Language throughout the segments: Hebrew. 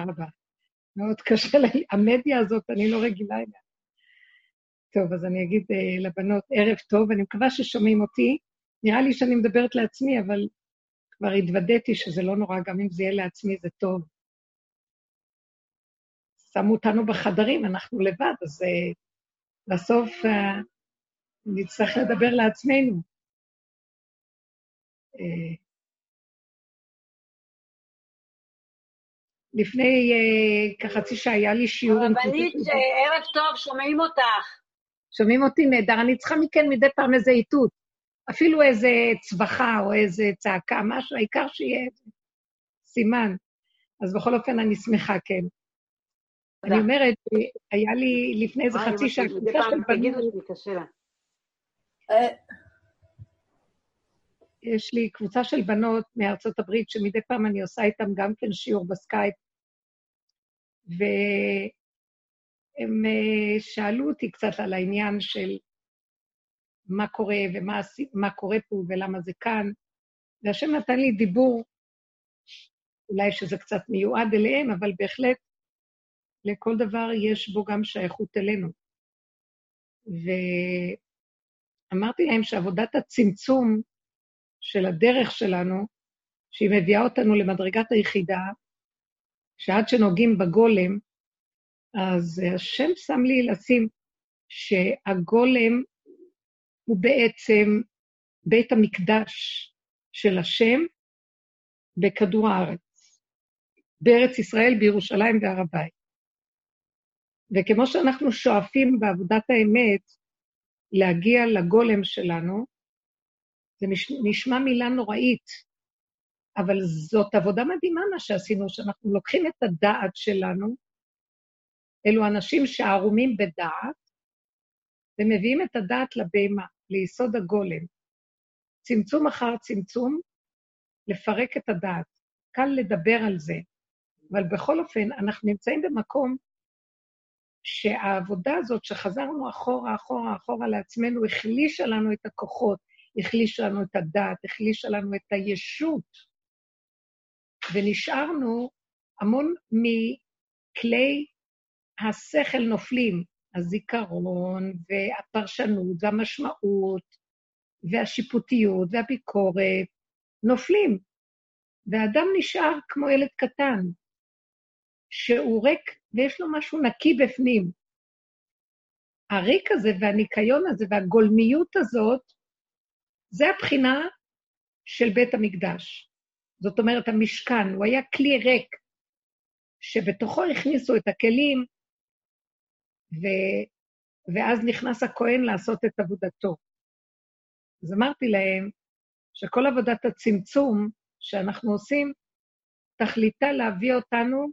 תודה רבה. מאוד קשה לי, המדיה הזאת, אני לא רגילה אליה. טוב, אז אני אגיד uh, לבנות ערב טוב, אני מקווה ששומעים אותי. נראה לי שאני מדברת לעצמי, אבל כבר התוודעתי שזה לא נורא, גם אם זה יהיה לעצמי זה טוב. שמו אותנו בחדרים, אנחנו לבד, אז uh, בסוף uh, נצטרך לדבר לעצמנו. לפני uh, כחצי שעה היה לי שיעור... רבנית, ערב טוב, שומעים אותך. שומעים אותי נהדר, אני צריכה מכן מדי פעם איזה איתות. אפילו איזה צווחה או איזה צעקה, משהו, העיקר שיהיה סימן. אז בכל אופן, אני שמחה, כן. אני אומרת, היה לי לפני איזה חצי שעה קבוצה של בנות... אה. יש לי קבוצה של בנות מארצות הברית, שמדי פעם אני עושה איתן גם כן שיעור בסקייפ, והם אה, שאלו אותי קצת על העניין של מה קורה ומה קורה פה ולמה זה כאן, והשם נתן לי דיבור, אולי שזה קצת מיועד אליהם, אבל בהחלט לכל דבר יש בו גם שייכות אלינו. ואמרתי להם שעבודת הצמצום של הדרך שלנו, שהיא מביאה אותנו למדרגת היחידה, שעד שנוגעים בגולם, אז השם שם לי לשים שהגולם הוא בעצם בית המקדש של השם בכדור הארץ, בארץ ישראל, בירושלים והר הבית. וכמו שאנחנו שואפים בעבודת האמת להגיע לגולם שלנו, זה נשמע מילה נוראית, אבל זאת עבודה מדהימה מה שעשינו, שאנחנו לוקחים את הדעת שלנו, אלו אנשים שערומים בדעת, ומביאים את הדעת לבהמה, ליסוד הגולם. צמצום אחר צמצום, לפרק את הדעת. קל לדבר על זה, אבל בכל אופן, אנחנו נמצאים במקום שהעבודה הזאת, שחזרנו אחורה, אחורה, אחורה לעצמנו, החלישה לנו את הכוחות, החלישה לנו את הדעת, החלישה לנו את הישות, ונשארנו המון מכלי השכל נופלים, הזיכרון והפרשנות והמשמעות והשיפוטיות והביקורת נופלים, והאדם נשאר כמו ילד קטן, שהוא ריק ויש לו משהו נקי בפנים. הריק הזה והניקיון הזה והגולמיות הזאת, זה הבחינה של בית המקדש. זאת אומרת, המשכן, הוא היה כלי ריק, שבתוכו הכניסו את הכלים, ו... ואז נכנס הכהן לעשות את עבודתו. אז אמרתי להם שכל עבודת הצמצום שאנחנו עושים, תכליתה להביא אותנו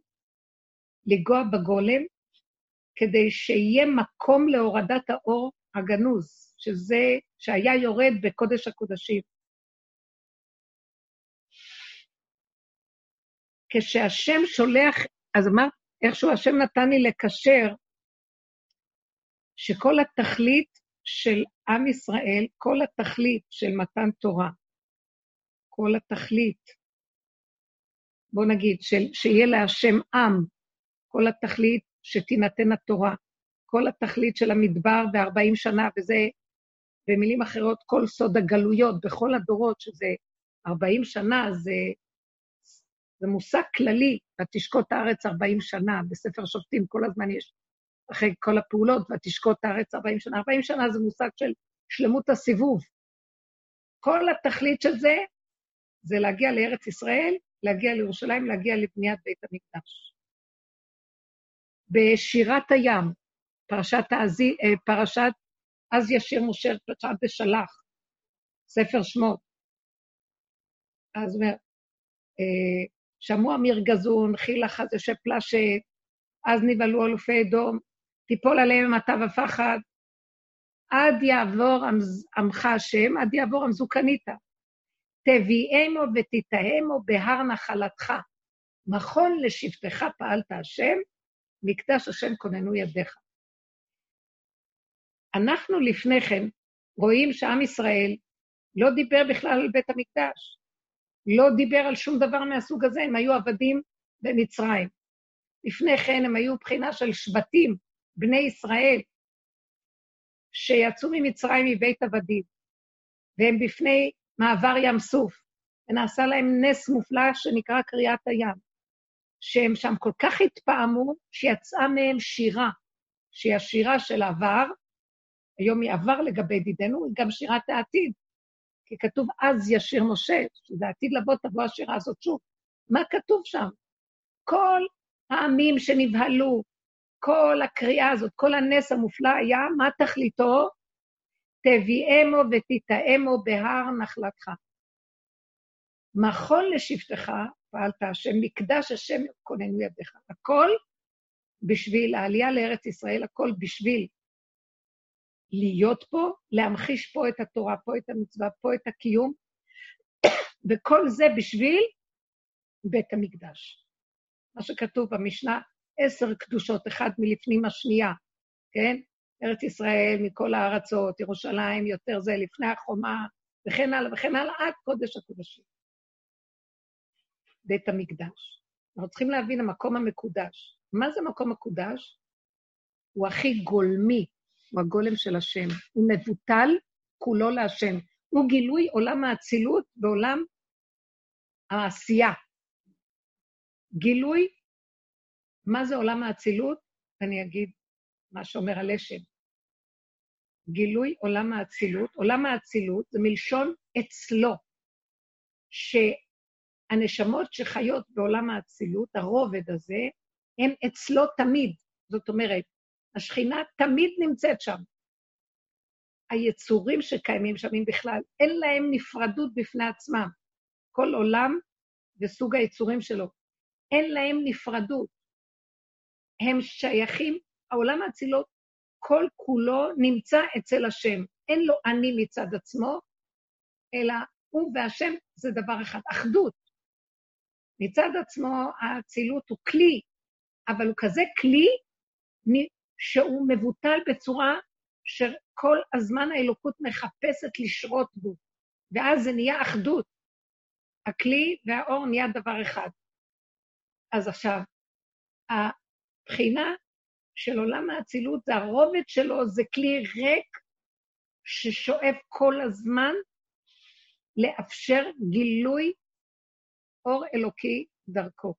לגוע בגולם, כדי שיהיה מקום להורדת האור הגנוז, שזה, שהיה יורד בקודש הקודשים. כשהשם שולח, אז אמרת, איכשהו השם נתן לי לקשר שכל התכלית של עם ישראל, כל התכלית של מתן תורה, כל התכלית, בוא נגיד, של, שיהיה להשם עם, כל התכלית שתינתן התורה, כל התכלית של המדבר ב-40 שנה, וזה, במילים אחרות, כל סוד הגלויות בכל הדורות, שזה 40 שנה, זה, זה מושג כללי, ותשקוט הארץ 40 שנה, בספר שופטים כל הזמן יש אחרי כל הפעולות, ותשקוט הארץ 40 שנה. 40 שנה זה מושג של שלמות הסיבוב. כל התכלית של זה, זה להגיע לארץ ישראל, להגיע לירושלים, להגיע לבניית בית המקדש. בשירת הים, פרשת, האזי, אה, פרשת אז ישיר משה פרשת בשלח, ספר שמות. אז אומר, אה, שמוע מרגזון, חילה חזה שפלשת, אז נבהלו אלופי אדום, תיפול עליהם מטה ופחד, עד יעבור עמך השם, עד יעבור המזוקניתא. תביאמו ותטהמו בהר נחלתך. מכון לשבטך פעלת השם, מקדש השם כוננו ידיך. אנחנו לפני כן רואים שעם ישראל לא דיבר בכלל על בית המקדש, לא דיבר על שום דבר מהסוג הזה, הם היו עבדים במצרים. לפני כן הם היו בחינה של שבטים, בני ישראל, שיצאו ממצרים מבית עבדים, והם בפני מעבר ים סוף, ונעשה להם נס מופלא שנקרא קריאת הים, שהם שם כל כך התפעמו, שיצאה מהם שירה, שהיא השירה של עבר, היום היא עבר לגבי דידנו, היא גם שירת העתיד. כי כתוב, אז ישיר משה, שזה עתיד לבוא, תבוא השירה הזאת שוב. מה כתוב שם? כל העמים שנבהלו, כל הקריאה הזאת, כל הנס המופלא היה, מה תכליתו? תביאמו ותתאמו בהר נחלתך. מחול לשבטך פעלת השם, מקדש השם כוננו ידיך. הכל בשביל העלייה לארץ ישראל, הכל בשביל להיות פה, להמחיש פה את התורה, פה את המצווה, פה את הקיום, וכל זה בשביל בית המקדש. מה שכתוב במשנה, עשר קדושות, אחד מלפנים השנייה, כן? ארץ ישראל מכל הארצות, ירושלים יותר זה, לפני החומה, וכן הלאה וכן הלאה, עד קודש הקודשים. בית המקדש. אנחנו צריכים להבין המקום המקודש. מה זה מקום מקודש? הוא הכי גולמי, הוא הגולם של השם. הוא מבוטל כולו להשם. הוא גילוי עולם האצילות ועולם העשייה. גילוי, מה זה עולם האצילות? אני אגיד מה שאומר הלשם. גילוי עולם האצילות. עולם האצילות זה מלשון אצלו, שהנשמות שחיות בעולם האצילות, הרובד הזה, הם אצלו תמיד. זאת אומרת, השכינה תמיד נמצאת שם. היצורים שקיימים שם, אם בכלל, אין להם נפרדות בפני עצמם. כל עולם וסוג היצורים שלו, אין להם נפרדות. הם שייכים, העולם האצילות כל כולו נמצא אצל השם. אין לו אני מצד עצמו, אלא הוא והשם זה דבר אחד, אחדות. מצד עצמו האצילות הוא כלי, אבל הוא כזה כלי שהוא מבוטל בצורה שכל הזמן האלוקות מחפשת לשרות בו, ואז זה נהיה אחדות. הכלי והאור נהיה דבר אחד. אז עכשיו, הבחינה של עולם האצילות, זה הרובד שלו, זה כלי ריק ששואף כל הזמן לאפשר גילוי אור אלוקי דרכו.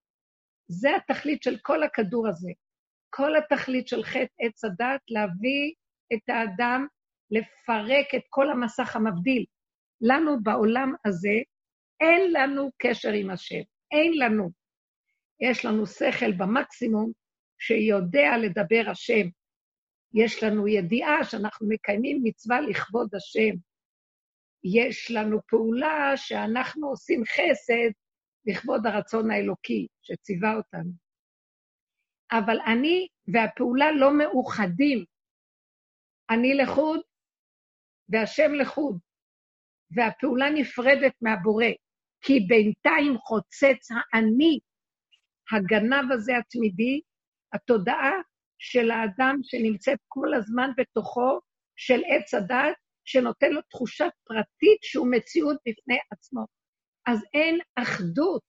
זה התכלית של כל הכדור הזה. כל התכלית של חטא עץ הדת, להביא את האדם, לפרק את כל המסך המבדיל. לנו בעולם הזה, אין לנו קשר עם השם, אין לנו. יש לנו שכל במקסימום שיודע לדבר השם. יש לנו ידיעה שאנחנו מקיימים מצווה לכבוד השם. יש לנו פעולה שאנחנו עושים חסד לכבוד הרצון האלוקי שציווה אותנו. אבל אני והפעולה לא מאוחדים. אני לחוד והשם לחוד, והפעולה נפרדת מהבורא, כי בינתיים חוצץ האני, הגנב הזה התמידי, התודעה של האדם שנמצאת כל הזמן בתוכו, של עץ הדת, שנותן לו תחושה פרטית שהוא מציאות בפני עצמו. אז אין אחדות.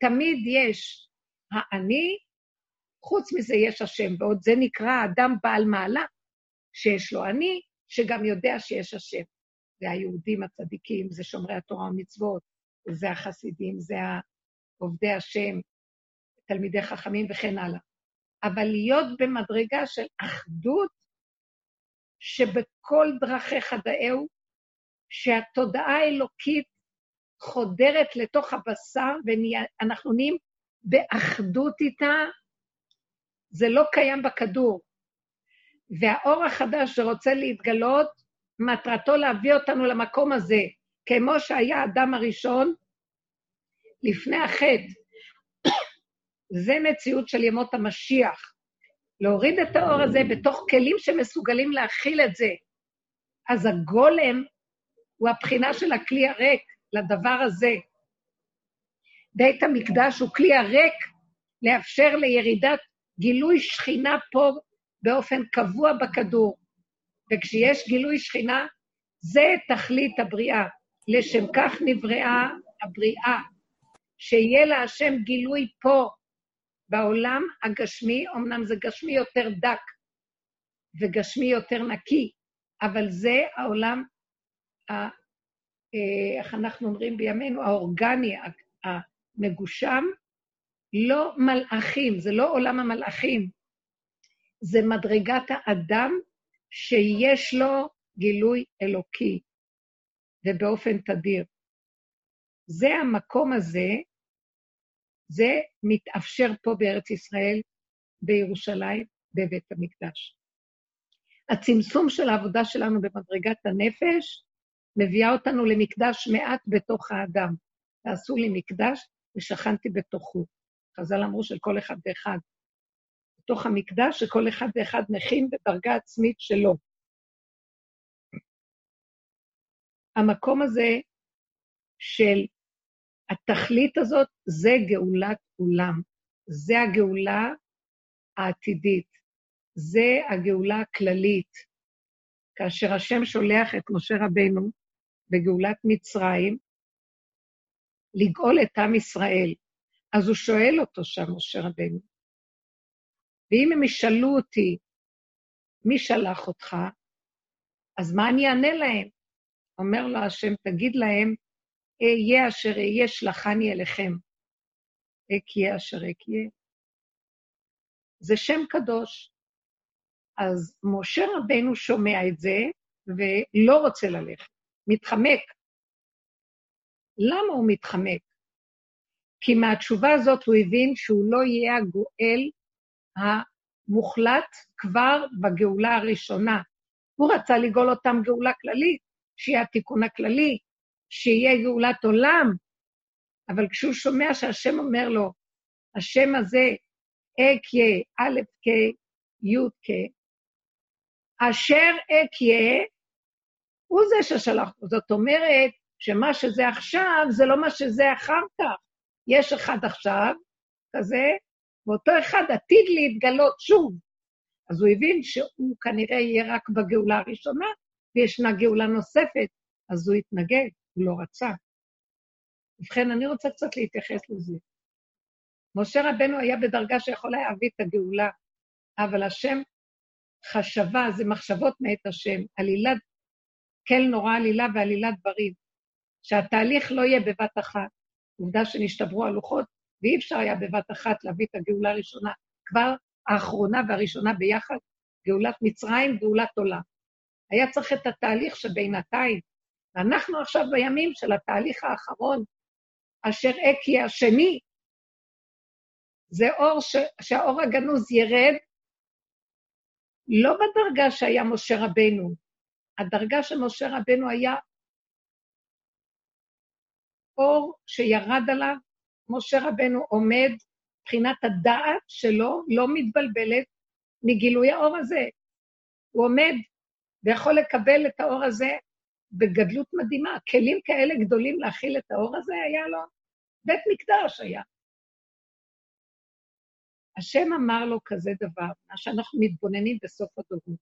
תמיד יש האני, חוץ מזה יש השם, ועוד זה נקרא אדם בעל מעלה, שיש לו אני, שגם יודע שיש השם. זה היהודים הצדיקים, זה שומרי התורה ומצוות, זה החסידים, זה עובדי השם, תלמידי חכמים וכן הלאה. אבל להיות במדרגה של אחדות, שבכל דרכיך דאהו, שהתודעה האלוקית חודרת לתוך הבשר, ואנחנו נהיים באחדות איתה, זה לא קיים בכדור. והאור החדש שרוצה להתגלות, מטרתו להביא אותנו למקום הזה, כמו שהיה האדם הראשון לפני החטא. זה מציאות של ימות המשיח. להוריד את האור הזה בתוך כלים שמסוגלים להכיל את זה. אז הגולם הוא הבחינה של הכלי הריק לדבר הזה. בית המקדש הוא כלי הריק לאפשר לירידת גילוי שכינה פה באופן קבוע בכדור. וכשיש גילוי שכינה, זה תכלית הבריאה. לשם כך נבראה הבריאה, שיהיה לה השם גילוי פה, בעולם הגשמי, אמנם זה גשמי יותר דק וגשמי יותר נקי, אבל זה העולם, ה, אה, איך אנחנו אומרים בימינו, האורגני, המגושם, לא מלאכים, זה לא עולם המלאכים, זה מדרגת האדם שיש לו גילוי אלוקי, ובאופן תדיר. זה המקום הזה, זה מתאפשר פה בארץ ישראל, בירושלים, בבית המקדש. הצמצום של העבודה שלנו במדרגת הנפש מביאה אותנו למקדש מעט בתוך האדם. תעשו לי מקדש ושכנתי בתוכו. חז"ל אמרו של כל אחד ואחד. בתוך המקדש שכל אחד ואחד מכין בדרגה עצמית שלו. המקום הזה של התכלית הזאת, זה גאולת עולם. זה הגאולה העתידית. זה הגאולה הכללית. כאשר השם שולח את משה רבנו בגאולת מצרים, לגאול את עם ישראל. אז הוא שואל אותו שם, משה רבנו, ואם הם ישאלו אותי, מי שלח אותך? אז מה אני אענה להם? אומר לו השם, תגיד להם, אהיה אשר אהיה, שלחני אליכם. אקיה אשר אקיה. זה שם קדוש. אז משה רבנו שומע את זה ולא רוצה ללכת, מתחמק. למה הוא מתחמק? כי מהתשובה הזאת הוא הבין שהוא לא יהיה הגואל המוחלט כבר בגאולה הראשונה. הוא רצה לגאול אותם גאולה כללית, שיהיה התיקון הכללי, שיהיה גאולת עולם, אבל כשהוא שומע שהשם אומר לו, השם הזה, אקיה, א' כ', י' כ', אשר אקיה, הוא זה ששלח. זאת אומרת, שמה שזה עכשיו, זה לא מה שזה אחר כך. יש אחד עכשיו, כזה, ואותו אחד עתיד להתגלות שוב. אז הוא הבין שהוא כנראה יהיה רק בגאולה הראשונה, וישנה גאולה נוספת, אז הוא התנגד, הוא לא רצה. ובכן, אני רוצה קצת להתייחס לזה. משה רבנו היה בדרגה שיכול היה להביא את הגאולה, אבל השם חשבה, זה מחשבות מאת השם, עלילת, כל נורא עלילה ועלילת דברים, שהתהליך לא יהיה בבת אחת. עובדה שנשתברו הלוחות, ואי אפשר היה בבת אחת להביא את הגאולה הראשונה. כבר האחרונה והראשונה ביחד, גאולת מצרים, גאולת עולם. היה צריך את התהליך שבינתיים. ואנחנו עכשיו בימים של התהליך האחרון, אשר אקי השני, זה אור ש... שהאור הגנוז ירד, לא בדרגה שהיה משה רבנו. הדרגה של משה רבנו היה אור שירד עליו, משה רבנו עומד, מבחינת הדעת שלו לא מתבלבלת מגילוי האור הזה. הוא עומד ויכול לקבל את האור הזה בגדלות מדהימה. כלים כאלה גדולים להכיל את האור הזה היה לו, בית מקדש היה. השם אמר לו כזה דבר, מה שאנחנו מתבוננים בסוף הדורות.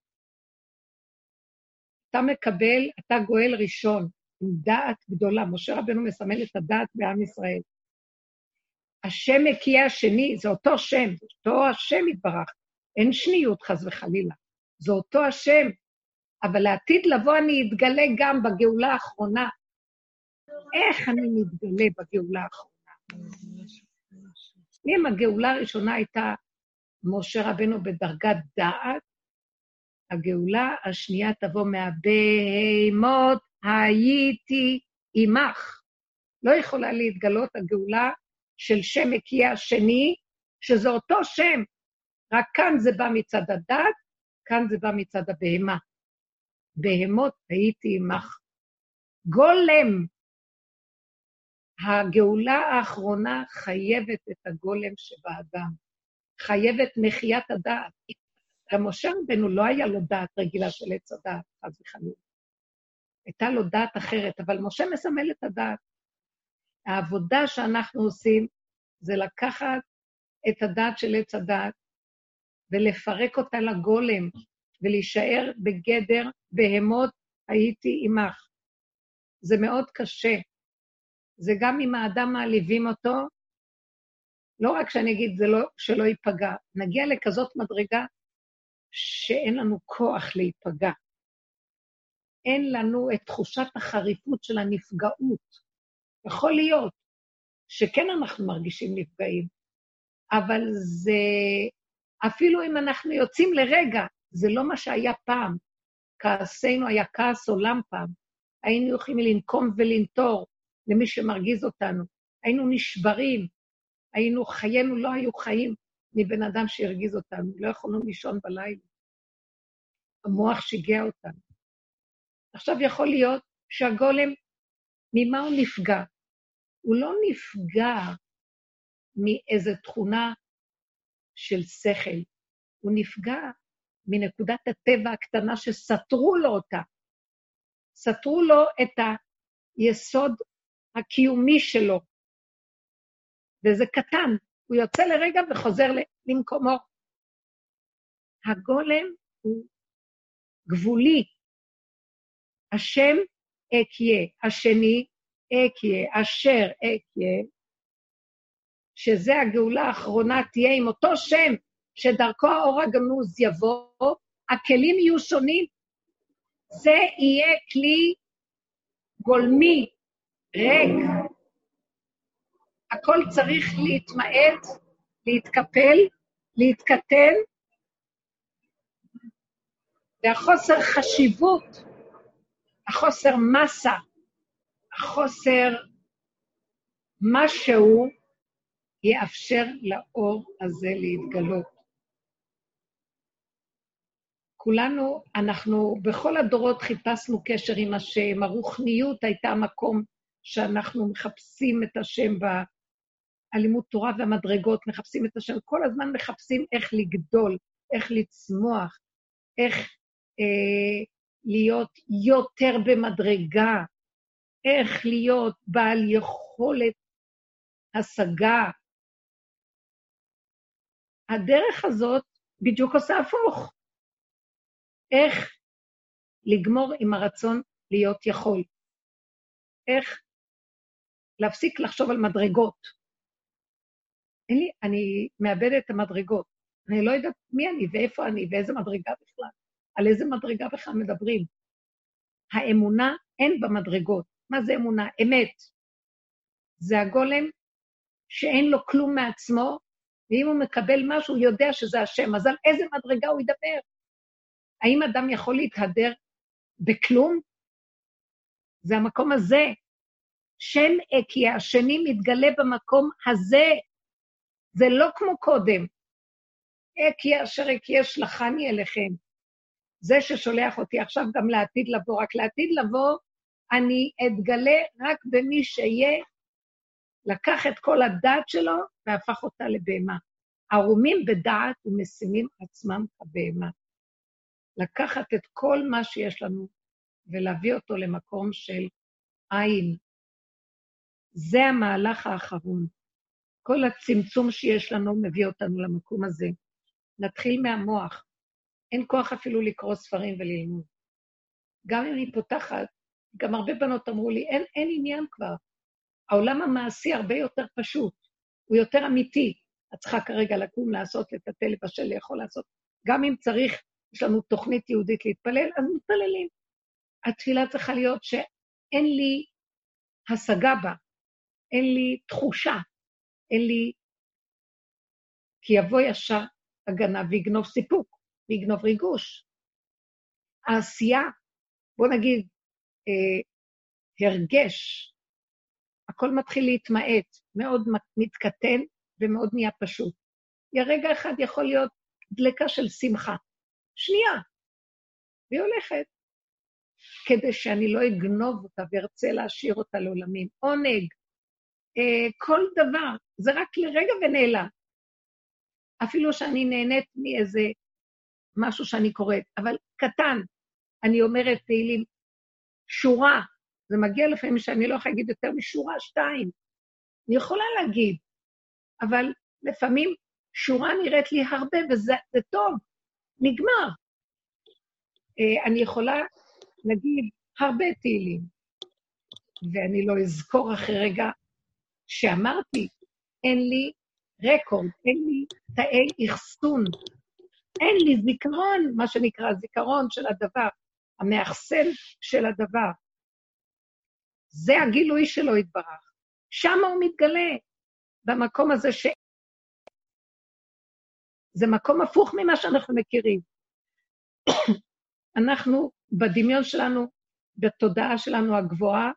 אתה מקבל, אתה גואל ראשון, עם דעת גדולה. משה רבנו מסמל את הדעת בעם ישראל. השם מקיע השני, זה אותו שם, אותו השם יתברך. אין שניות, חס וחלילה. זה אותו השם, אבל לעתיד לבוא אני אתגלה גם בגאולה האחרונה. איך אני מתגלה בגאולה האחרונה? אם הגאולה הראשונה הייתה משה רבנו בדרגת דעת, הגאולה השנייה תבוא מהבהמות הייתי עמך. לא יכולה להתגלות הגאולה של שם מקיע השני, שזה אותו שם, רק כאן זה בא מצד הדת, כאן זה בא מצד הבהמה. בהמות הייתי עמך. גולם, הגאולה האחרונה חייבת את הגולם שבאדם, חייבת מחיית הדעת. גם משה רבנו לא היה לו דעת רגילה של עץ הדעת, חס וחלילה. הייתה לו דעת אחרת, אבל משה מסמל את הדעת. העבודה שאנחנו עושים זה לקחת את הדעת של עץ הדעת ולפרק אותה לגולם ולהישאר בגדר בהמות הייתי עמך. זה מאוד קשה. זה גם אם האדם מעליבים אותו, לא רק שאני אגיד זה לא, שלא ייפגע, נגיע לכזאת מדרגה שאין לנו כוח להיפגע. אין לנו את תחושת החריפות של הנפגעות. יכול להיות שכן אנחנו מרגישים נפגעים, אבל זה, אפילו אם אנחנו יוצאים לרגע, זה לא מה שהיה פעם. כעסנו היה כעס עולם פעם. היינו יכולים לנקום ולנטור למי שמרגיז אותנו. היינו נשברים, היינו, חיינו לא היו חיים מבן אדם שהרגיז אותנו, לא יכולנו לישון בלילה. המוח שיגע אותנו. עכשיו יכול להיות שהגולם, ממה הוא נפגע? הוא לא נפגע מאיזו תכונה של שכל, הוא נפגע מנקודת הטבע הקטנה שסתרו לו אותה. סתרו לו את היסוד הקיומי שלו, וזה קטן, הוא יוצא לרגע וחוזר למקומו. הגולם הוא גבולי. השם אקיה, השני אקיה, אשר אקיה, שזה הגאולה האחרונה תהיה עם אותו שם שדרכו האור הגנוז יבוא, הכלים יהיו שונים. זה יהיה כלי גולמי, ריק. הכל צריך להתמעט, להתקפל, להתקטן, והחוסר חשיבות, החוסר מסה, החוסר משהו, יאפשר לאור הזה להתגלות. כולנו, אנחנו בכל הדורות חיפשנו קשר עם השם, הרוחניות הייתה המקום שאנחנו מחפשים את השם הלימוד תורה והמדרגות, מחפשים את השם, כל הזמן מחפשים איך לגדול, איך לצמוח, איך אה, להיות יותר במדרגה, איך להיות בעל יכולת השגה. הדרך הזאת בדיוק עושה הפוך. איך לגמור עם הרצון להיות יכול. איך להפסיק לחשוב על מדרגות. אין לי, אני מאבדת את המדרגות. אני לא יודעת מי אני ואיפה אני ואיזה מדרגה בכלל. על איזה מדרגה בכלל מדברים. האמונה אין במדרגות. מה זה אמונה? אמת. זה הגולם שאין לו כלום מעצמו, ואם הוא מקבל משהו, הוא יודע שזה השם. אז על איזה מדרגה הוא ידבר? האם אדם יכול להתהדר בכלום? זה המקום הזה. שם אקיה, השני מתגלה במקום הזה. זה לא כמו קודם. אקי אשר אקי אשלחני אליכם. זה ששולח אותי עכשיו גם לעתיד לבוא, רק לעתיד לבוא, אני אתגלה רק במי שיהיה, לקח את כל הדעת שלו והפך אותה לבהמה. ערומים בדעת ומשימים עצמם כבהמה. לקחת את כל מה שיש לנו ולהביא אותו למקום של עין. זה המהלך האחרון. כל הצמצום שיש לנו מביא אותנו למקום הזה. נתחיל מהמוח. אין כוח אפילו לקרוא ספרים וללמוד. גם אם אני פותחת, גם הרבה בנות אמרו לי, אין, אין עניין כבר. העולם המעשי הרבה יותר פשוט, הוא יותר אמיתי. את צריכה כרגע לקום, לעשות, לטטל, לבשל, לאכול, לעשות. גם אם צריך, יש לנו תוכנית יהודית להתפלל, אז מתפללים. התפילה צריכה להיות שאין לי השגה בה, אין לי תחושה, אין לי... כי יבוא ישר הגנב ויגנוב סיפוק, ויגנוב ריגוש. העשייה, בוא נגיד, אה, הרגש, הכל מתחיל להתמעט, מאוד מתקטן ומאוד נהיה פשוט. רגע אחד יכול להיות דלקה של שמחה. שנייה, והיא הולכת. כדי שאני לא אגנוב אותה וארצה להשאיר אותה לעולמים. עונג, אה, כל דבר, זה רק לרגע ונעלם. אפילו שאני נהנית מאיזה משהו שאני קוראת, אבל קטן. אני אומרת תהילים, שורה, זה מגיע לפעמים שאני לא יכולה להגיד יותר משורה שתיים. אני יכולה להגיד, אבל לפעמים שורה נראית לי הרבה, וזה טוב, נגמר. אה, אני יכולה להגיד הרבה תהילים, ואני לא אזכור אחרי רגע שאמרתי, אין לי רקורד, אין לי תאי אחסון, אין לי זיכרון, מה שנקרא זיכרון של הדבר, המאחסן של הדבר. זה הגילוי שלו יתברך. שם הוא מתגלה, במקום הזה ש... זה מקום הפוך ממה שאנחנו מכירים. אנחנו, בדמיון שלנו, בתודעה שלנו הגבוהה,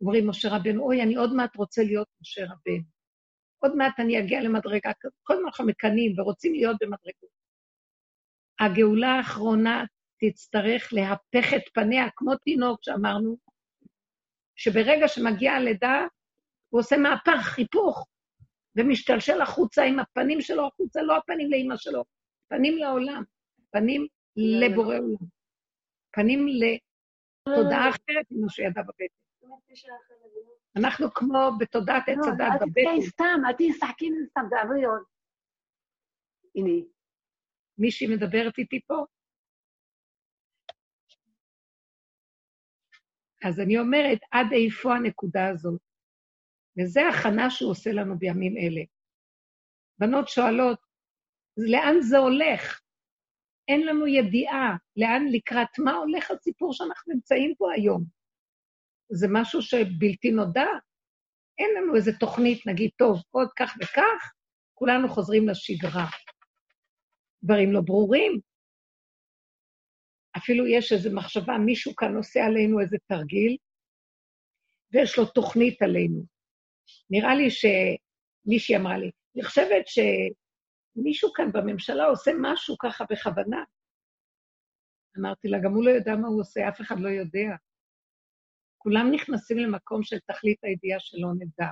אומרים משה רבנו, אוי, אני עוד מעט רוצה להיות משה רבנו. עוד מעט אני אגיע למדרגה כזאת. כל הזמן אנחנו מקנאים ורוצים להיות במדרגות. הגאולה האחרונה תצטרך להפך את פניה, כמו תינוק שאמרנו, שברגע שמגיעה הלידה, הוא עושה מהפך, היפוך, ומשתלשל החוצה עם הפנים שלו החוצה, לא הפנים לאימא שלו, פנים לעולם, פנים לבורא עולם, פנים לתודעה אחרת ממה שידע בבטן. אנחנו כמו בתודעת עץ לא, הדת אל בבטן. תתקעי סתם, אל תהיי שחקי סתם, תעברי עוד. הנה. מישהי מדברת איתי פה? אז אני אומרת, עד איפה הנקודה הזאת? וזו הכנה שהוא עושה לנו בימים אלה. בנות שואלות, לאן זה הולך? אין לנו ידיעה לאן, לקראת מה הולך הסיפור שאנחנו נמצאים פה היום. זה משהו שבלתי נודע. אין לנו איזו תוכנית, נגיד, טוב, עוד כך וכך, כולנו חוזרים לשגרה. דברים לא ברורים. אפילו יש איזו מחשבה, מישהו כאן עושה עלינו איזה תרגיל, ויש לו תוכנית עלינו. נראה לי שמישהי אמרה לי, אני חושבת שמישהו כאן בממשלה עושה משהו ככה בכוונה. אמרתי לה, גם הוא לא יודע מה הוא עושה, אף אחד לא יודע. כולם נכנסים למקום של תכלית הידיעה שלא נדע.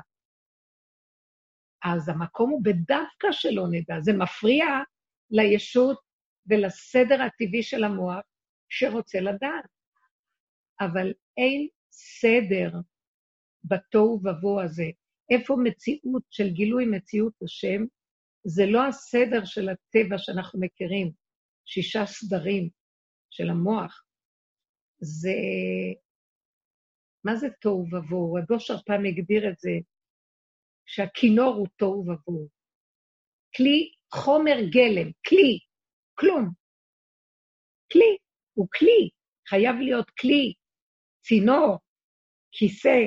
אז המקום הוא בדווקא שלא נדע. זה מפריע לישות ולסדר הטבעי של המוח שרוצה לדעת. אבל אין סדר בתוהו ובוהו הזה. איפה מציאות של גילוי מציאות השם? זה לא הסדר של הטבע שאנחנו מכירים, שישה סדרים של המוח. זה... מה זה תוהו ובוהו? הדושר פעם הגדיר את זה, שהכינור הוא תוהו ובוהו. כלי, חומר גלם, כלי, כלום. כלי, הוא כלי, חייב להיות כלי, צינור, כיסא,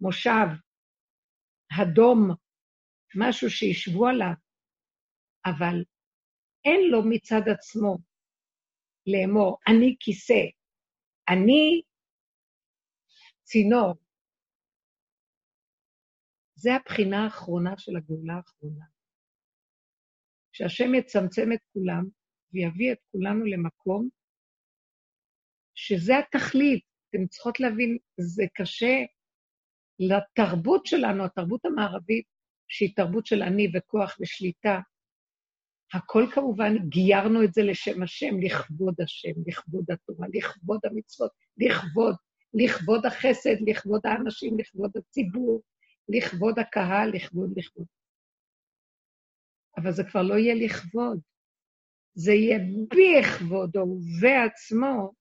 מושב, הדום, משהו שישבו עליו, אבל אין לו מצד עצמו לאמור, אני כיסא, אני צינור. זה הבחינה האחרונה של הגאולה האחרונה. שהשם יצמצם את כולם ויביא את כולנו למקום שזה התכלית. אתם צריכות להבין, זה קשה לתרבות שלנו, התרבות המערבית, שהיא תרבות של אני וכוח ושליטה. הכל כמובן, גיירנו את זה לשם השם, לכבוד השם, לכבוד התורה, לכבוד המצוות, לכבוד, לכבוד החסד, לכבוד האנשים, לכבוד הציבור, לכבוד הקהל, לכבוד, לכבוד. אבל זה כבר לא יהיה לכבוד, זה יהיה בכבודו ובעצמו,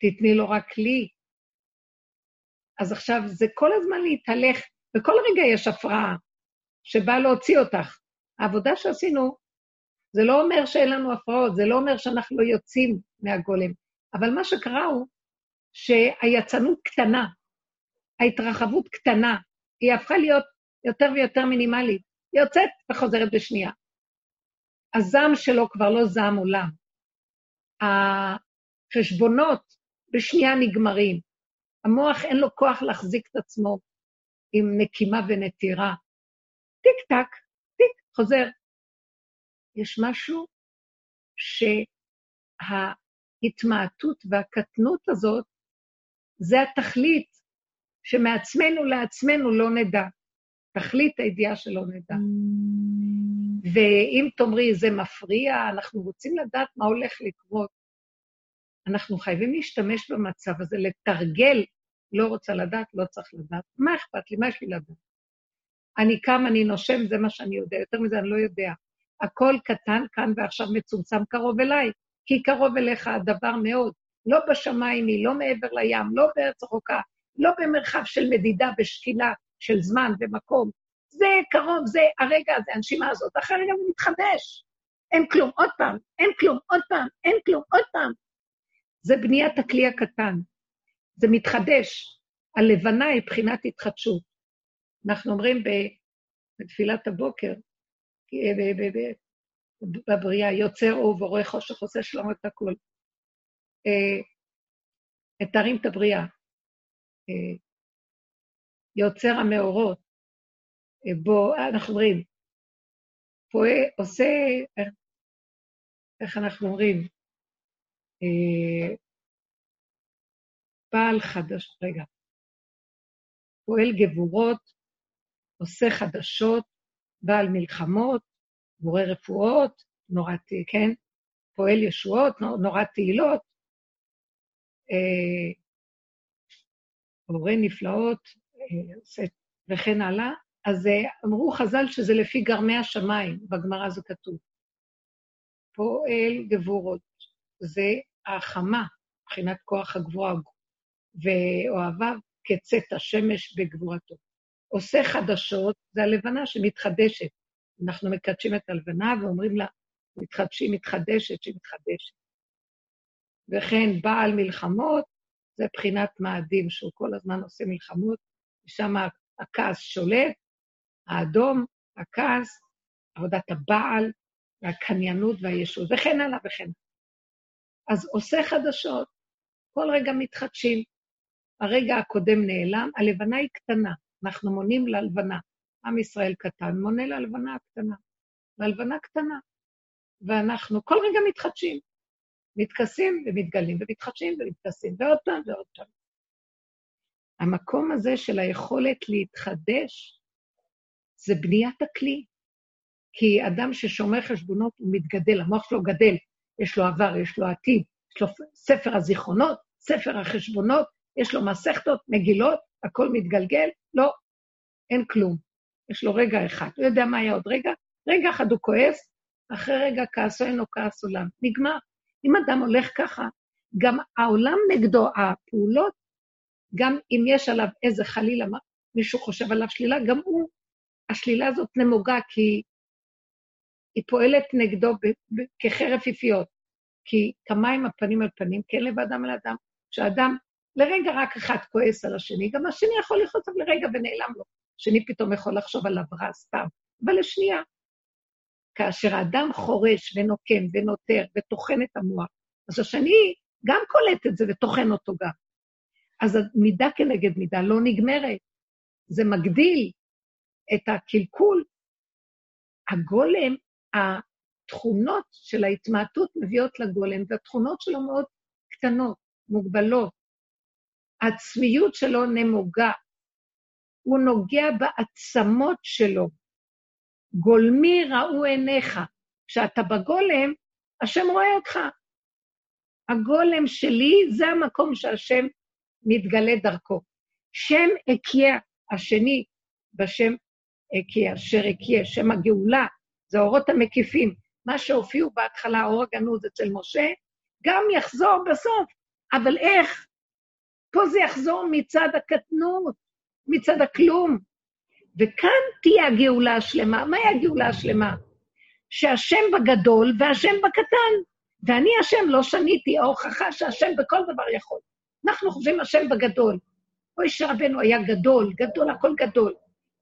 תתני לו רק לי. אז עכשיו זה כל הזמן להתהלך, וכל רגע יש הפרעה שבאה להוציא אותך. העבודה שעשינו, זה לא אומר שאין לנו הפרעות, זה לא אומר שאנחנו לא יוצאים מהגולם, אבל מה שקרה הוא שהיצנות קטנה, ההתרחבות קטנה, היא הפכה להיות יותר ויותר מינימלית. יוצאת וחוזרת בשנייה. הזעם שלו כבר לא זעם עולם. החשבונות בשנייה נגמרים. המוח אין לו כוח להחזיק את עצמו עם נקימה ונטירה. טיק טק, טיק, חוזר. יש משהו שההתמעטות והקטנות הזאת, זה התכלית שמעצמנו לעצמנו לא נדע. תכלית הידיעה שלא נדע. ואם תאמרי, זה מפריע, אנחנו רוצים לדעת מה הולך לקרות, אנחנו חייבים להשתמש במצב הזה, לתרגל, לא רוצה לדעת, לא צריך לדעת. מה אכפת לי? מה יש לי לדעת? אני קם, אני נושם, זה מה שאני יודע, יותר מזה אני לא יודע. הכל קטן כאן ועכשיו מצומצם קרוב אליי, כי קרוב אליך הדבר מאוד. לא בשמיים היא, לא מעבר לים, לא בארץ רחוקה, לא במרחב של מדידה ושקילה של זמן ומקום. זה קרוב, זה הרגע הזה, הנשימה הזאת, אחרי רגע זה מתחדש. אין כלום, עוד פעם, אין כלום, עוד פעם, אין כלום, עוד פעם. זה בניית הכלי הקטן. זה מתחדש. הלבנה היא בחינת התחדשות. אנחנו אומרים בתפילת הבוקר, בבריאה, יוצר אור ובורא חושך, עושה שלום את הכול. מתארים את הבריאה. יוצר המאורות, בו, אנחנו אומרים, פועל, עושה, איך אנחנו אומרים, בעל חדש, רגע, פועל גבורות, עושה חדשות, בעל מלחמות, בורא רפואות, נורא, כן, פועל ישועות, נורא תהילות, אה, בורא נפלאות, אה, וכן הלאה. אז אה, אמרו חז"ל שזה לפי גרמי השמיים, בגמרא זה כתוב. פועל גבורות, זה החמה, מבחינת כוח הגבוהה, ואוהביו כצאת השמש בגבורתו. עושה חדשות, זה הלבנה שמתחדשת. אנחנו מקדשים את הלבנה ואומרים לה, מתחדשים, מתחדשת, שמתחדשת. וכן בעל מלחמות, זה בחינת מאדים, שהוא כל הזמן עושה מלחמות, ושם הכעס שולט, האדום, הכעס, עבודת הבעל, והקניינות והישות, וכן הלאה וכן הלאה. אז עושה חדשות, כל רגע מתחדשים. הרגע הקודם נעלם, הלבנה היא קטנה, אנחנו מונים ללבנה. עם ישראל קטן מונה ללבנה הקטנה, והלבנה קטנה. ואנחנו כל רגע מתחדשים. מתכסים ומתגלים, ומתחדשים ומתכסים, ועוד פעם ועוד פעם. המקום הזה של היכולת להתחדש, זה בניית הכלי. כי אדם ששומר חשבונות, הוא מתגדל, המוח שלו גדל, יש לו עבר, יש לו עתיד, יש לו ספר הזיכרונות, ספר החשבונות, יש לו מסכתות, מגילות, הכל מתגלגל, לא, אין כלום. יש לו רגע אחד, הוא יודע מה היה עוד רגע, רגע אחד הוא כועס, אחרי רגע כעסו אינו כעס עולם. נגמר. אם אדם הולך ככה, גם העולם נגדו, הפעולות, גם אם יש עליו איזה חלילה, מישהו חושב עליו שלילה, גם הוא, השלילה הזאת נמוגה, כי היא פועלת נגדו כחרף יפיות. כי כמים הפנים על פנים, כן לב אדם אל אדם. כשאדם לרגע רק אחד כועס על השני, גם השני יכול לכעוס עליו לרגע ונעלם לו. השני פתאום יכול לחשוב עליו רע סתם, אבל לשנייה. כאשר האדם חורש ונוקם ונותר וטוחן את המוח, אז השני גם קולט את זה וטוחן אותו גם. אז מידה כנגד מידה לא נגמרת. זה מגדיל את הקלקול. הגולם, התכונות של ההתמעטות מביאות לגולם, והתכונות שלו מאוד קטנות, מוגבלות. הצביעות שלו נמוגה. הוא נוגע בעצמות שלו. גולמי ראו עיניך. כשאתה בגולם, השם רואה אותך. הגולם שלי זה המקום שהשם מתגלה דרכו. שם אקיה, השני בשם אקיה, אשר אקיה, שם הגאולה, זה האורות המקיפים. מה שהופיעו בהתחלה, האור הגנוז אצל משה, גם יחזור בסוף. אבל איך? פה זה יחזור מצד הקטנות, מצד הכלום. וכאן תהיה הגאולה השלמה. מהי הגאולה השלמה? שהשם בגדול והשם בקטן. ואני השם לא שניתי, ההוכחה שהשם בכל דבר יכול. אנחנו חושבים השם בגדול. מוישה רבנו היה גדול, גדול, הכל גדול.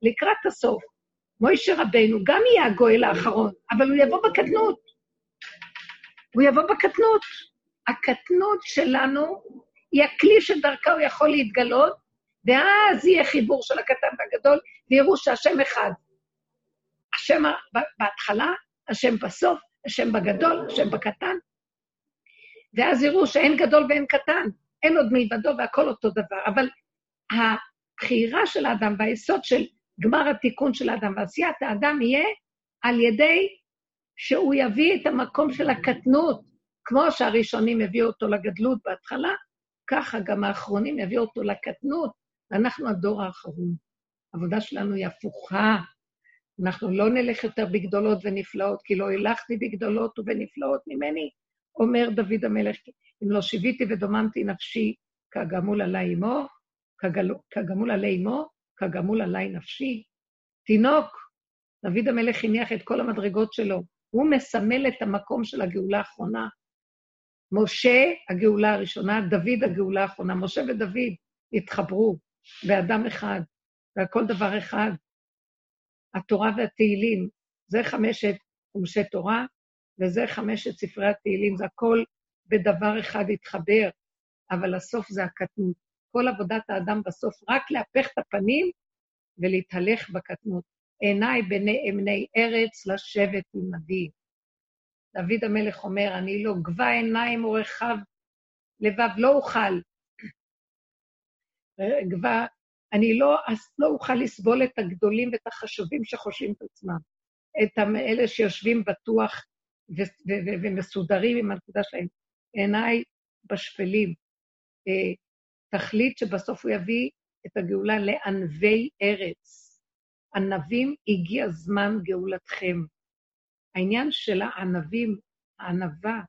לקראת הסוף, מוישה רבנו גם יהיה הגואל האחרון, אבל הוא יבוא בקטנות. הוא יבוא בקטנות. הקטנות שלנו היא הכלי שדרכה הוא יכול להתגלות, ואז יהיה חיבור של הקטן והגדול, ויראו שהשם אחד. השם בהתחלה, השם בסוף, השם בגדול, השם בקטן, ואז יראו שאין גדול ואין קטן, אין עוד מלבדו והכל אותו דבר. אבל הבחירה של האדם והיסוד של גמר התיקון של האדם ועשיית האדם יהיה על ידי שהוא יביא את המקום של הקטנות, כמו שהראשונים הביאו אותו לגדלות בהתחלה, ככה גם האחרונים יביאו אותו לקטנות, ואנחנו הדור האחרון. העבודה שלנו היא הפוכה. אנחנו לא נלך יותר בגדולות ונפלאות, כי לא הלכתי בגדולות ובנפלאות ממני, אומר דוד המלך, אם לא שיוויתי ודוממתי נפשי כגמול עלי אמו, כגמול עלי אמו, כגמול עלי נפשי. תינוק, דוד המלך הניח את כל המדרגות שלו. הוא מסמל את המקום של הגאולה האחרונה. משה, הגאולה הראשונה, דוד, הגאולה האחרונה. משה ודוד התחברו באדם אחד, והכל דבר אחד. התורה והתהילים, זה חמשת חומשי תורה, וזה חמשת ספרי התהילים, זה הכל בדבר אחד התחבר, אבל הסוף זה הקטנות. כל עבודת האדם בסוף רק להפך את הפנים ולהתהלך בקטנות. עיניי בני אמני ארץ לשבת עמדי. דוד המלך אומר, אני לא גבה עיניים ורחב לבב, לא אוכל. גבה, אני לא, לא אוכל לסבול את הגדולים ואת החשובים שחושבים את עצמם. את אלה שיושבים בטוח ומסודרים עם הנקודה שלהם. עיניי בשפלים. אה, תכלית שבסוף הוא יביא את הגאולה לענבי ארץ. ענבים, הגיע זמן גאולתכם. העניין של הענבים, הענווה,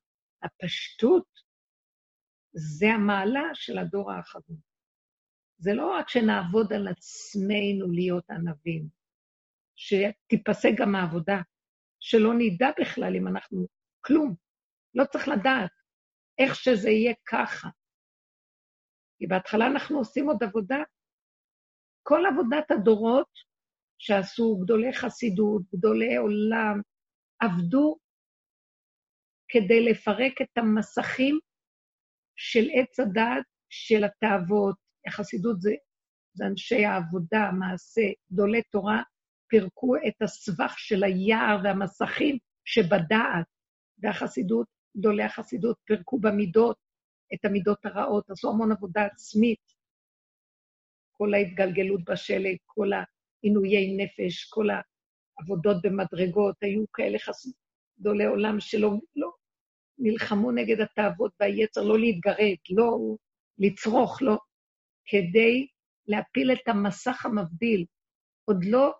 הפשטות, זה המעלה של הדור האחרון. זה לא רק שנעבוד על עצמנו להיות ענבים, שתיפסק גם העבודה, שלא נדע בכלל אם אנחנו כלום. לא צריך לדעת איך שזה יהיה ככה. כי בהתחלה אנחנו עושים עוד עבודה. כל עבודת הדורות שעשו גדולי חסידות, גדולי עולם, עבדו כדי לפרק את המסכים של עץ הדעת של התאוות. החסידות זה, זה אנשי העבודה, המעשה, גדולי תורה, פירקו את הסבך של היער והמסכים שבדעת, והחסידות, גדולי החסידות, פירקו במידות את המידות הרעות, עשו המון עבודה עצמית. כל ההתגלגלות בשלג, כל עינויי נפש, כל העבודות במדרגות, היו כאלה חסידות גדולי עולם שלא לא, נלחמו נגד התאוות והיצר, לא להתגרד, לא לצרוך, לא, כדי להפיל את המסך המבדיל. עוד לא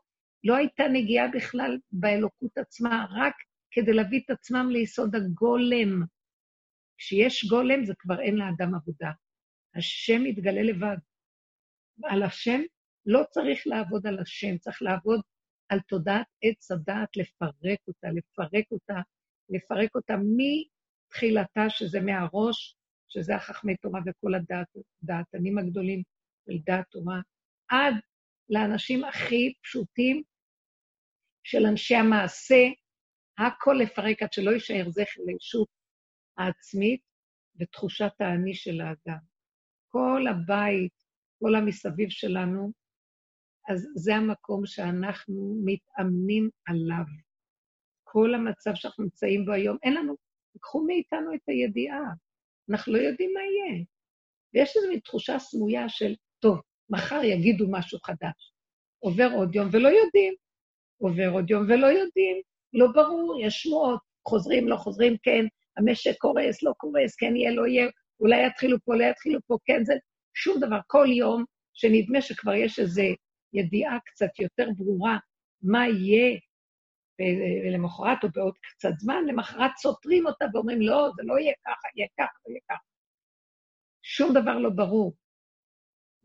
לא הייתה נגיעה בכלל באלוקות עצמה, רק כדי להביא את עצמם ליסוד הגולם. כשיש גולם זה כבר אין לאדם עבודה. השם מתגלה לבד. על השם לא צריך לעבוד על השם, צריך לעבוד על תודעת עץ הדעת, לפרק אותה, לפרק אותה, לפרק אותה מתחילתה, שזה מהראש, שזה החכמי תורה וכל הדעתנים הגדולים של דעת תורה, עד לאנשים הכי פשוטים של אנשי המעשה, הכל לפרק עד שלא יישאר זכר לישות העצמית ותחושת האני של האדם. כל הבית, כל המסביב שלנו, אז זה המקום שאנחנו מתאמנים עליו. כל המצב שאנחנו נמצאים בו היום, אין לנו, קחו מאיתנו את הידיעה, אנחנו לא יודעים מה יהיה. ויש איזו מין תחושה סמויה של, טוב, מחר יגידו משהו חדש. עובר עוד יום ולא יודעים. עובר עוד יום ולא יודעים, לא ברור, יש שמועות, חוזרים, לא חוזרים, כן, המשק קורס, לא קורס, כן יהיה, לא יהיה, אולי יתחילו פה, לא יתחילו פה, כן, זה שום דבר. כל יום שנדמה שכבר יש איזו ידיעה קצת יותר ברורה מה יהיה, ולמחרת או בעוד קצת זמן, למחרת סותרים אותה ואומרים, לא, זה לא יהיה ככה, יהיה ככה, יהיה ככה. שום דבר לא ברור.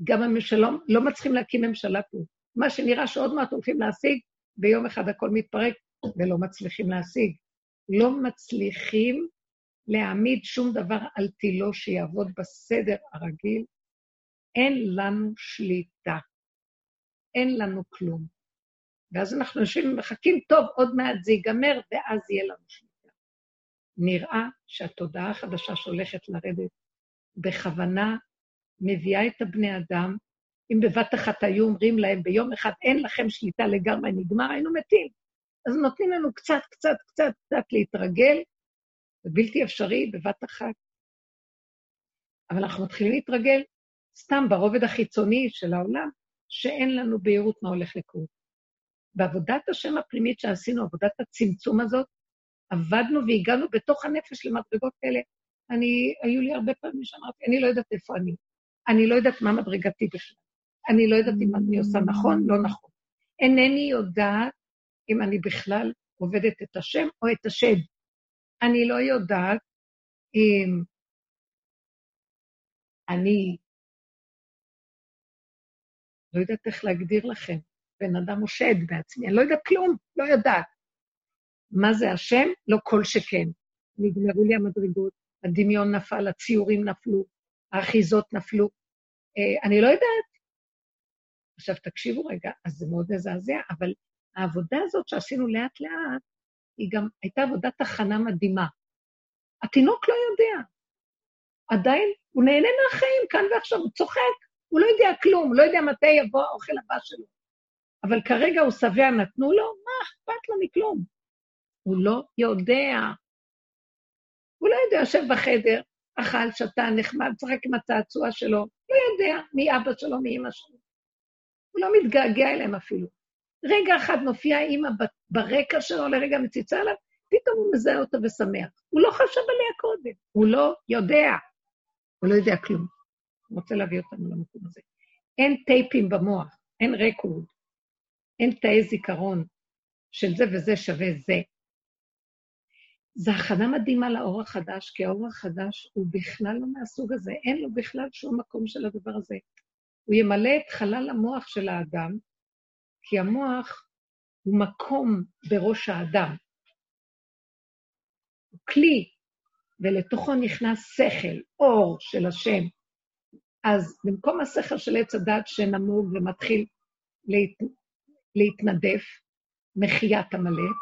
גם הממשלה, לא מצליחים להקים ממשלה פה. מה שנראה שעוד מעט הולכים להשיג, ביום אחד הכל מתפרק ולא מצליחים להשיג. לא מצליחים להעמיד שום דבר על תילו שיעבוד בסדר הרגיל. אין לנו שליטה. אין לנו כלום. ואז אנחנו יושבים ומחכים, טוב, עוד מעט זה ייגמר, ואז יהיה לנו שליטה. נראה שהתודעה החדשה שהולכת לרדת בכוונה מביאה את הבני אדם אם בבת אחת היו אומרים להם ביום אחד, אין לכם שליטה לגמרי, נגמר, היינו מתים. אז נותנים לנו קצת, קצת, קצת, קצת להתרגל, זה בלתי אפשרי בבת אחת. אבל אנחנו מתחילים להתרגל סתם ברובד החיצוני של העולם, שאין לנו בהירות מה הולך לקרות. בעבודת השם הפנימית שעשינו, עבודת הצמצום הזאת, עבדנו והגענו בתוך הנפש למדרגות כאלה. אני, היו לי הרבה פעמים שאמרתי, אני לא יודעת איפה אני. אני לא יודעת מה מדרגתי בכלל. אני לא יודעת אם אני עושה נכון, לא נכון. אינני יודעת אם אני בכלל עובדת את השם או את השד. אני לא יודעת אם אני לא יודעת איך להגדיר לכם, בן אדם הוא שד בעצמי, אני לא יודעת כלום, לא יודעת. מה זה השם? לא כל שכן. נגמרו לי המדרגות, הדמיון נפל, הציורים נפלו, האחיזות נפלו. אה, אני לא יודעת. עכשיו, תקשיבו רגע, אז זה מאוד מזעזע, אבל העבודה הזאת שעשינו לאט-לאט, היא גם הייתה עבודת הכנה מדהימה. התינוק לא יודע. עדיין הוא נהנה מהחיים כאן ועכשיו, הוא צוחק, הוא לא יודע כלום, הוא לא יודע מתי יבוא האוכל הבא שלו. אבל כרגע הוא שבע, נתנו לו, מה אכפת לו מכלום? הוא לא יודע. הוא לא יודע, יושב בחדר, אכל, שתה, נחמד, צחק עם הצעצוע שלו, לא יודע מי אבא שלו, מי אמא שלו. הוא לא מתגעגע אליהם אפילו. רגע אחד מופיעה אימא ברקע שלו, לרגע מציצה עליו, פתאום הוא מזהה אותה ושמח. הוא לא חשב עליה קודם, הוא לא יודע. הוא לא יודע כלום. הוא רוצה להביא אותנו למקום הזה. אין טייפים במוח, אין רקורד, אין תאי זיכרון של זה וזה שווה זה. זו הכנה מדהימה לאור החדש, כי האור החדש הוא בכלל לא מהסוג הזה, אין לו בכלל שום מקום של הדבר הזה. הוא ימלא את חלל המוח של האדם, כי המוח הוא מקום בראש האדם. הוא כלי, ולתוכו נכנס שכל, אור של השם. אז במקום השכל של עץ הדת שנמוג ומתחיל להת... להתנדף, מחיית עמלק,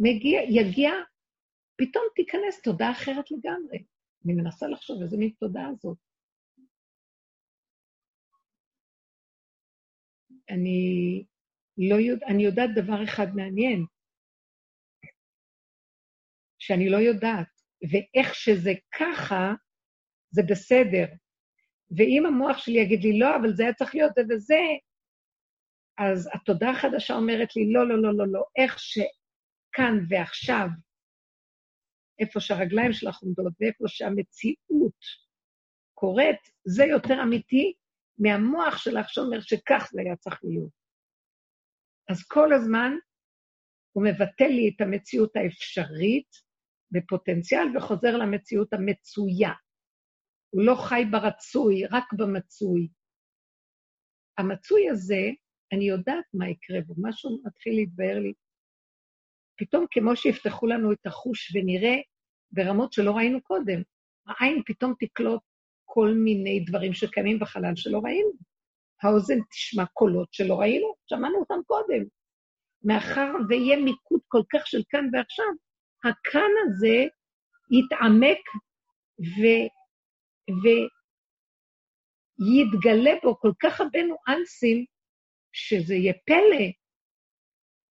מגיע, יגיע, פתאום תיכנס תודעה אחרת לגמרי. אני מנסה לחשוב איזה מין תודעה זאת. אני לא יודע, אני יודעת דבר אחד מעניין, שאני לא יודעת, ואיך שזה ככה, זה בסדר. ואם המוח שלי יגיד לי, לא, אבל זה היה צריך להיות זה וזה, אז התודעה החדשה אומרת לי, לא, לא, לא, לא, לא, איך שכאן ועכשיו, איפה שהרגליים שלך עומדות ואיפה שהמציאות קורית, זה יותר אמיתי מהמוח שלך שאומר שכך זה היה צריך להיות. אז כל הזמן הוא מבטל לי את המציאות האפשרית בפוטנציאל וחוזר למציאות המצויה. הוא לא חי ברצוי, רק במצוי. המצוי הזה, אני יודעת מה יקרה בו, משהו מתחיל להתבהר לי. פתאום כמו שיפתחו לנו את החוש ונראה ברמות שלא ראינו קודם, העין פתאום תקלוט כל מיני דברים שקיימים בחלל שלא ראינו. האוזן תשמע קולות שלא ראינו, שמענו אותם קודם. מאחר ויהיה מיקוד כל כך של כאן ועכשיו, הכאן הזה יתעמק ו... ויתגלה בו כל כך הרבה ניואנסים, שזה יהיה פלא.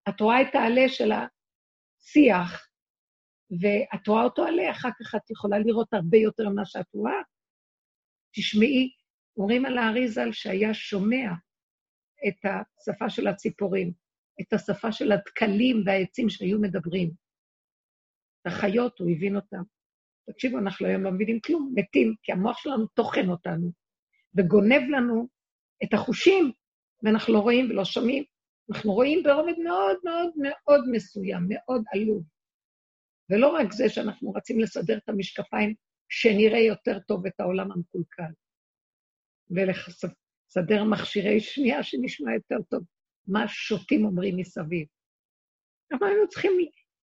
את רואה את העלה של השיח, ואת רואה אותו עלה, אחר כך את יכולה לראות הרבה יותר ממה שאת רואה. תשמעי, אומרים על האריזל שהיה שומע את השפה של הציפורים, את השפה של הדקלים והעצים שהיו מדברים. החיות, הוא הבין אותם. תקשיבו, אנחנו היום לא מבינים כלום, מתים, כי המוח שלנו טוחן אותנו, וגונב לנו את החושים, ואנחנו לא רואים ולא שומעים. אנחנו רואים ברובד מאוד מאוד מאוד מסוים, מאוד עלוב. ולא רק זה שאנחנו רצים לסדר את המשקפיים, שנראה יותר טוב את העולם המקולקל, ולסדר מכשירי שמיעה שנשמע יותר טוב, מה שוטים אומרים מסביב. אבל היינו צריכים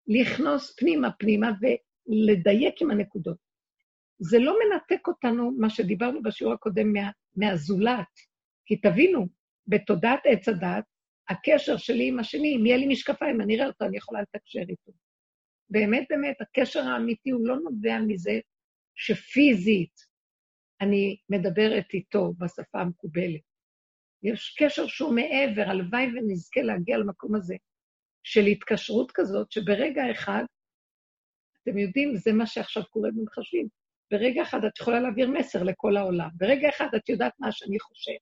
לכנוס פנימה פנימה ולדייק עם הנקודות. זה לא מנתק אותנו, מה שדיברנו בשיעור הקודם, מה, מהזולת. כי תבינו, בתודעת עץ הדת, הקשר שלי עם השני, אם יהיה לי משקפיים, אני אראה אותו, אני יכולה לתקשר איתו. באמת, באמת, הקשר האמיתי הוא לא נובע מזה שפיזית אני מדברת איתו בשפה המקובלת. יש קשר שהוא מעבר, הלוואי ונזכה להגיע למקום הזה. של התקשרות כזאת, שברגע אחד, אתם יודעים, זה מה שעכשיו קורה במחשבים, ברגע אחד את יכולה להעביר מסר לכל העולם, ברגע אחד את יודעת מה שאני חושב.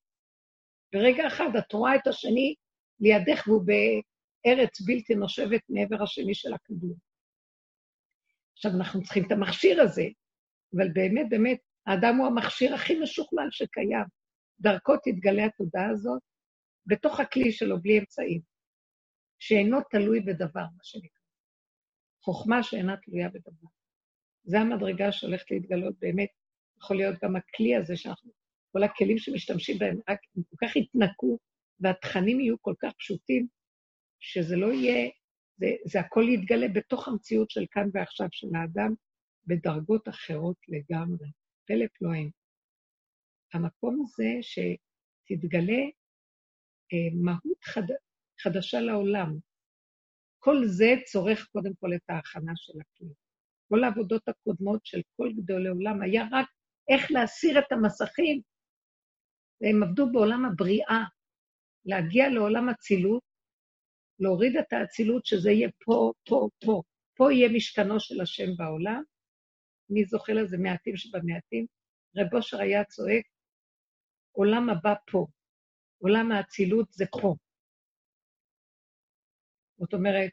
ברגע אחד את רואה את השני לידך והוא בארץ בלתי נושבת מעבר השני של הכדור. עכשיו, אנחנו צריכים את המכשיר הזה, אבל באמת, באמת, האדם הוא המכשיר הכי משוכלל שקיים. דרכו תתגלה התודעה הזאת בתוך הכלי שלו, בלי אמצעים. שאינו תלוי בדבר, מה שנקרא. חוכמה שאינה תלויה בדבר. זו המדרגה שהולכת להתגלות באמת. יכול להיות גם הכלי הזה שאנחנו, כל הכלים שמשתמשים בהם, רק הם כל כך התנקו והתכנים יהיו כל כך פשוטים, שזה לא יהיה, זה, זה הכל יתגלה בתוך המציאות של כאן ועכשיו של האדם, בדרגות אחרות לגמרי. פלא פלואים. המקום הזה שתתגלה אה, מהות חד, חדשה לעולם. כל זה צורך קודם כל את ההכנה של הכלי. כל העבודות הקודמות של כל גדולי עולם היה רק איך להסיר את המסכים. והם עבדו בעולם הבריאה, להגיע לעולם אצילות, להוריד את האצילות, שזה יהיה פה, פה, פה. פה יהיה משכנו של השם בעולם. מי זוכה לזה? מעטים שבמעטים. רב אושר היה צועק, עולם הבא פה, עולם האצילות זה פה. זאת אומרת,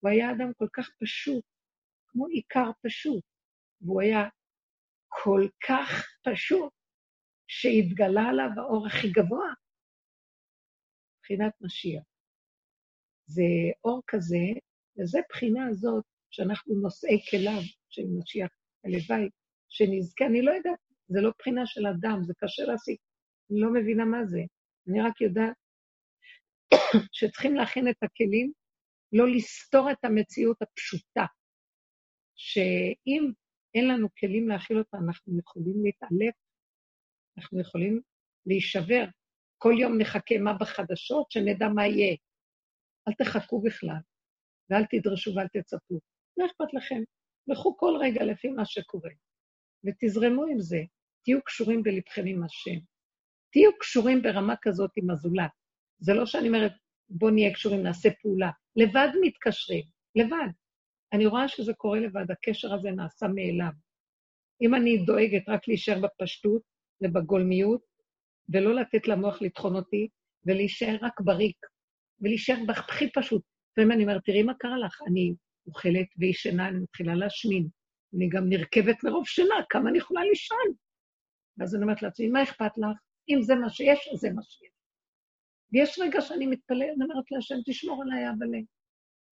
הוא היה אדם כל כך פשוט, כמו עיקר פשוט, והוא היה כל כך פשוט, שהתגלה עליו האור הכי גבוה, מבחינת משיח. זה אור כזה, וזו בחינה הזאת שאנחנו נושאי כליו של משיח, הלוואי, שנזכה, אני לא יודעת, זה לא בחינה של אדם, זה קשה להסיק, אני לא מבינה מה זה. אני רק יודעת שצריכים להכין את הכלים, לא לסתור את המציאות הפשוטה, שאם אין לנו כלים להכיל אותה, אנחנו יכולים להתעלף, אנחנו יכולים להישבר. כל יום נחכה מה בחדשות, שנדע מה יהיה. אל תחכו בכלל, ואל תדרשו ואל תצפו. לא אכפת לכם, לכו כל רגע לפי מה שקורה, ותזרמו עם זה. תהיו קשורים בלבכם עם השם. תהיו קשורים ברמה כזאת עם הזולת. זה לא שאני אומרת, בואו נהיה קשורים, נעשה פעולה. לבד מתקשרים, לבד. אני רואה שזה קורה לבד, הקשר הזה נעשה מאליו. אם אני דואגת רק להישאר בפשטות ובגולמיות, ולא לתת למוח לטחון אותי, ולהישאר רק בריק, ולהישאר בכי פשוט. לפעמים אני אומרת, תראי מה קרה לך, אני אוכלת וישנה, אני מתחילה להשמין. אני גם נרכבת מרוב שינה, כמה אני יכולה לישון? ואז אני אומרת לעצמי, מה אכפת לך? אם זה מה שיש, אז זה מה שיש. ויש רגע שאני מתפלאת, אני אומרת להשם, תשמור עליי, אבל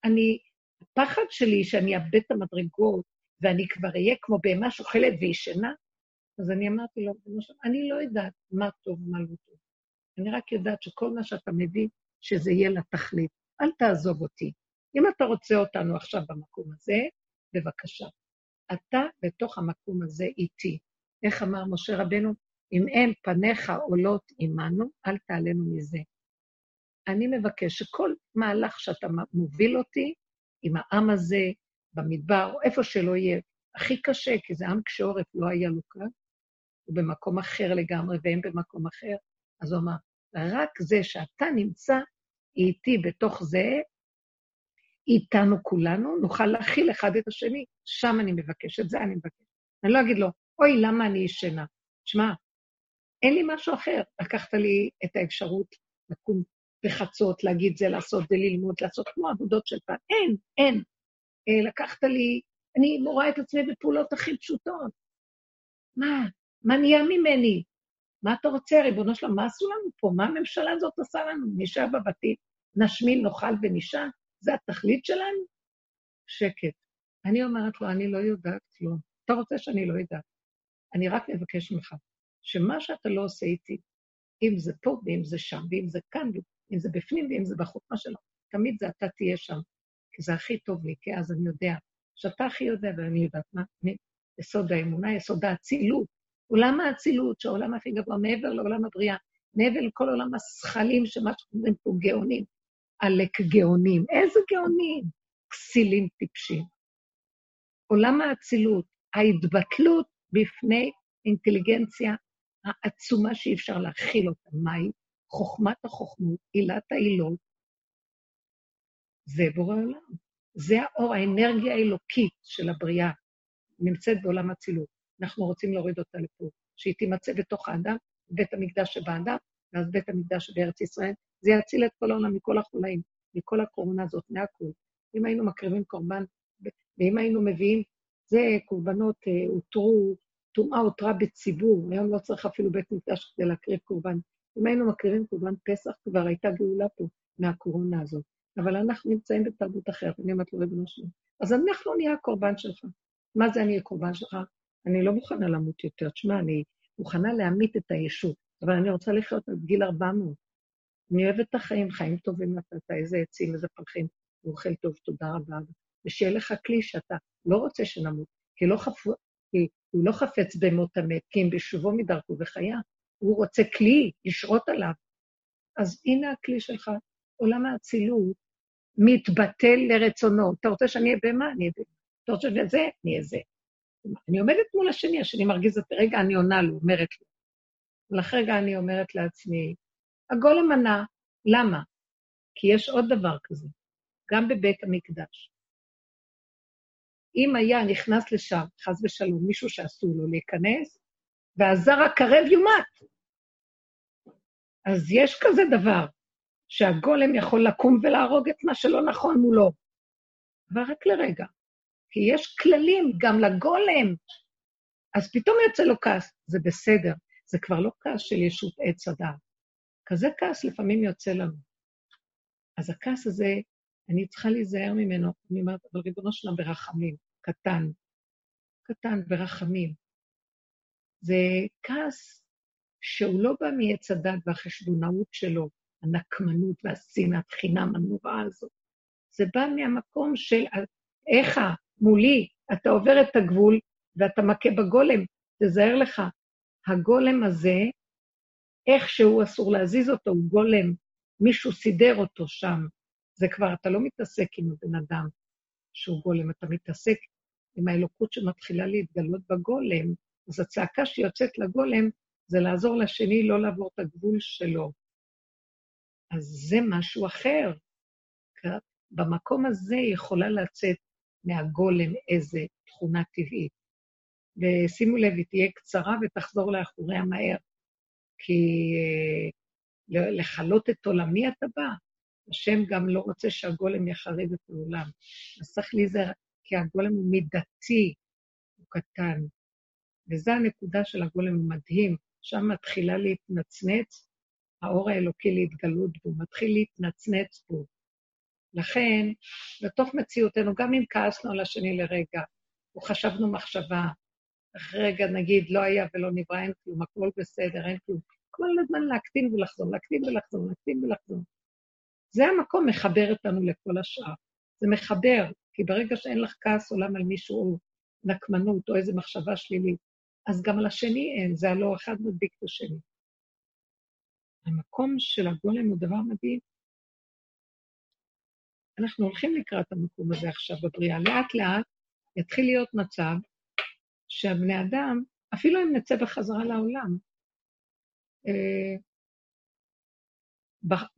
אני, הפחד שלי שאני אאבד את המדרגות, ואני כבר אהיה כמו בהמה שוכלת וישנה, אז אני אמרתי לו, אני לא יודעת מה טוב ומה לא טוב. אני רק יודעת שכל מה שאתה מביא, שזה יהיה לתכלית. אל תעזוב אותי. אם אתה רוצה אותנו עכשיו במקום הזה, בבקשה. אתה בתוך המקום הזה איתי. איך אמר משה רבנו? אם אין פניך עולות עמנו, אל תעלנו מזה. אני מבקש שכל מהלך שאתה מוביל אותי, עם העם הזה, במדבר, או איפה שלא יהיה, הכי קשה, כי זה עם קשה עורף, לא היה לו קל, הוא במקום אחר לגמרי, והם במקום אחר, אז הוא אמר, רק זה שאתה נמצא איתי בתוך זה, איתנו כולנו, נוכל להכיל אחד את השני. שם אני מבקש, את זה אני מבקש. אני לא אגיד לו, אוי, למה אני ישנה? שמע, אין לי משהו אחר. לקחת לי את האפשרות לקום בחצות, להגיד זה, לעשות זה, ללמוד, לעשות כמו עבודות של פעם. אין, אין. אה, לקחת לי, אני רואה את עצמי בפעולות הכי פשוטות. מה? מה נהיה ממני? מה אתה רוצה, ריבונו שלום? מה עשו לנו פה? מה הממשלה הזאת עושה לנו? נשאר בבתים, נשמין, נאכל ונישן? זה התכלית שלנו? שקט. אני אומרת לו, אני לא יודעת כלום. אתה רוצה שאני לא יודעת. אני רק מבקש ממך, שמה שאתה לא עושה איתי, אם זה פה ואם זה שם, ואם זה כאן, ואם זה בפנים ואם זה בחוץ, מה שלא, תמיד זה אתה תהיה שם, כי זה הכי טוב לי, כי אז אני יודע שאתה הכי יודע ואני יודעת מה, אני, יסוד האמונה, יסוד האצילות. עולם האצילות, שהעולם הכי גבוה, מעבר לעולם הבריאה, מעבר לכל עולם השכלים, שמה שקוראים פה גאונים, עלק גאונים. איזה גאונים? כסילים טיפשים. עולם האצילות, ההתבטלות בפני אינטליגנציה העצומה שאי אפשר להכיל אותה. מהי? חוכמת החוכמות, עילת העילות, זה בורא עולם. זה האור, האנרגיה האלוקית של הבריאה, נמצאת בעולם האצילות. אנחנו רוצים להוריד אותה לפה, שהיא תימצא בתוך האדם, בית המקדש שבאדם, ואז בית המקדש שבארץ ישראל. זה יציל את כל העולם מכל החולאים, מכל הקורונה הזאת, מהכול. אם היינו מקריבים קורבן, ואם היינו מביאים, זה קורבנות אה, הותרו, טומאה הותרה בציבור, היום לא צריך אפילו בית מקדש כדי להקריב קורבן. אם היינו מקריבים קורבן פסח, כבר הייתה גאולה פה מהקורונה הזאת. אבל אנחנו נמצאים בתרבות אחרת, אני אומרת לו, ריבונו שלנו. אז אנחנו נהיה הקורבן שלך. מה זה אני הקורבן שלך? אני לא מוכנה למות יותר. תשמע, אני מוכנה להמית את הישות, אבל אני רוצה לחיות עד גיל 400. אני אוהבת את החיים, חיים טובים נתת, איזה עצים, איזה פרחים, אוכל טוב, תודה רבה. ושיהיה לך כלי שאתה לא רוצה שנמות, כי, לא חפ... כי הוא לא חפץ במות המת, כי אם בשובו מדרכו וחיה, הוא רוצה כלי לשרות עליו. אז הנה הכלי שלך, עולם האצילות מתבטל לרצונו. אתה רוצה שאני אהיה בהמה? אני אהיה בהמה. אתה רוצה שאני אהיה זה? אני אהיה זה. אני עומדת מול השני, השני מרגיז אותי, רגע, אני עונה לו, אומרת לו. ולאחר רגע אני אומרת לעצמי, הגולם ענה, למה? כי יש עוד דבר כזה, גם בבית המקדש. אם היה נכנס לשם, חס ושלום, מישהו שאסור לו להיכנס, והזר הקרב יומת. אז יש כזה דבר, שהגולם יכול לקום ולהרוג את מה שלא נכון מולו. אבל רק לרגע, כי יש כללים גם לגולם. אז פתאום יוצא לו כעס, זה בסדר, זה כבר לא כעס של ישות עץ הדעת. כזה כעס לפעמים יוצא לנו. אז הכעס הזה, אני צריכה להיזהר ממנו, אומרת, אבל ריבונו שלם ברחמים, קטן, קטן ברחמים. זה כעס שהוא לא בא מעץ הדת והחשבונאות שלו, הנקמנות והשנאת חינם הנוראה הזאת. זה בא מהמקום של איך מולי, אתה עובר את הגבול ואתה מכה בגולם, תזהר לך, הגולם הזה, איכשהו אסור להזיז אותו, הוא גולם, מישהו סידר אותו שם. זה כבר, אתה לא מתעסק עם הבן אדם שהוא גולם, אתה מתעסק עם האלוקות שמתחילה להתגלות בגולם, אז הצעקה שיוצאת לגולם זה לעזור לשני לא לעבור את הגבול שלו. אז זה משהו אחר. במקום הזה יכולה לצאת מהגולם איזה תכונה טבעית. ושימו לב, היא תהיה קצרה ותחזור לאחוריה מהר. כי אה, לכלות את עולמי אתה בא, השם גם לא רוצה שהגולם יחריב את העולם. אז צריך להיזהר, כי הגולם הוא מידתי, הוא קטן. וזו הנקודה של הגולם, הוא מדהים. שם מתחילה להתנצנץ, האור האלוקי להתגלות בו, מתחיל להתנצנץ בו. לכן, בתוך מציאותנו, גם אם כעסנו על השני לרגע, או חשבנו מחשבה, רגע נגיד, לא היה ולא נברא, אין כלום, הכל בסדר, אין כלום. כל הזמן להקטין ולחזור, להקטין ולחזור, להקטין ולחזור. זה המקום מחבר אותנו לכל השאר. זה מחבר, כי ברגע שאין לך כעס עולם על מישהו, או נקמנות, או איזו מחשבה שלילית, אז גם על השני אין, זה הלא אחד מדביק את השני. המקום של הגולם הוא דבר מדהים. אנחנו הולכים לקראת המקום הזה עכשיו בבריאה. לאט-לאט יתחיל להיות מצב שהבני אדם, אפילו אם נצא בחזרה לעולם, אה,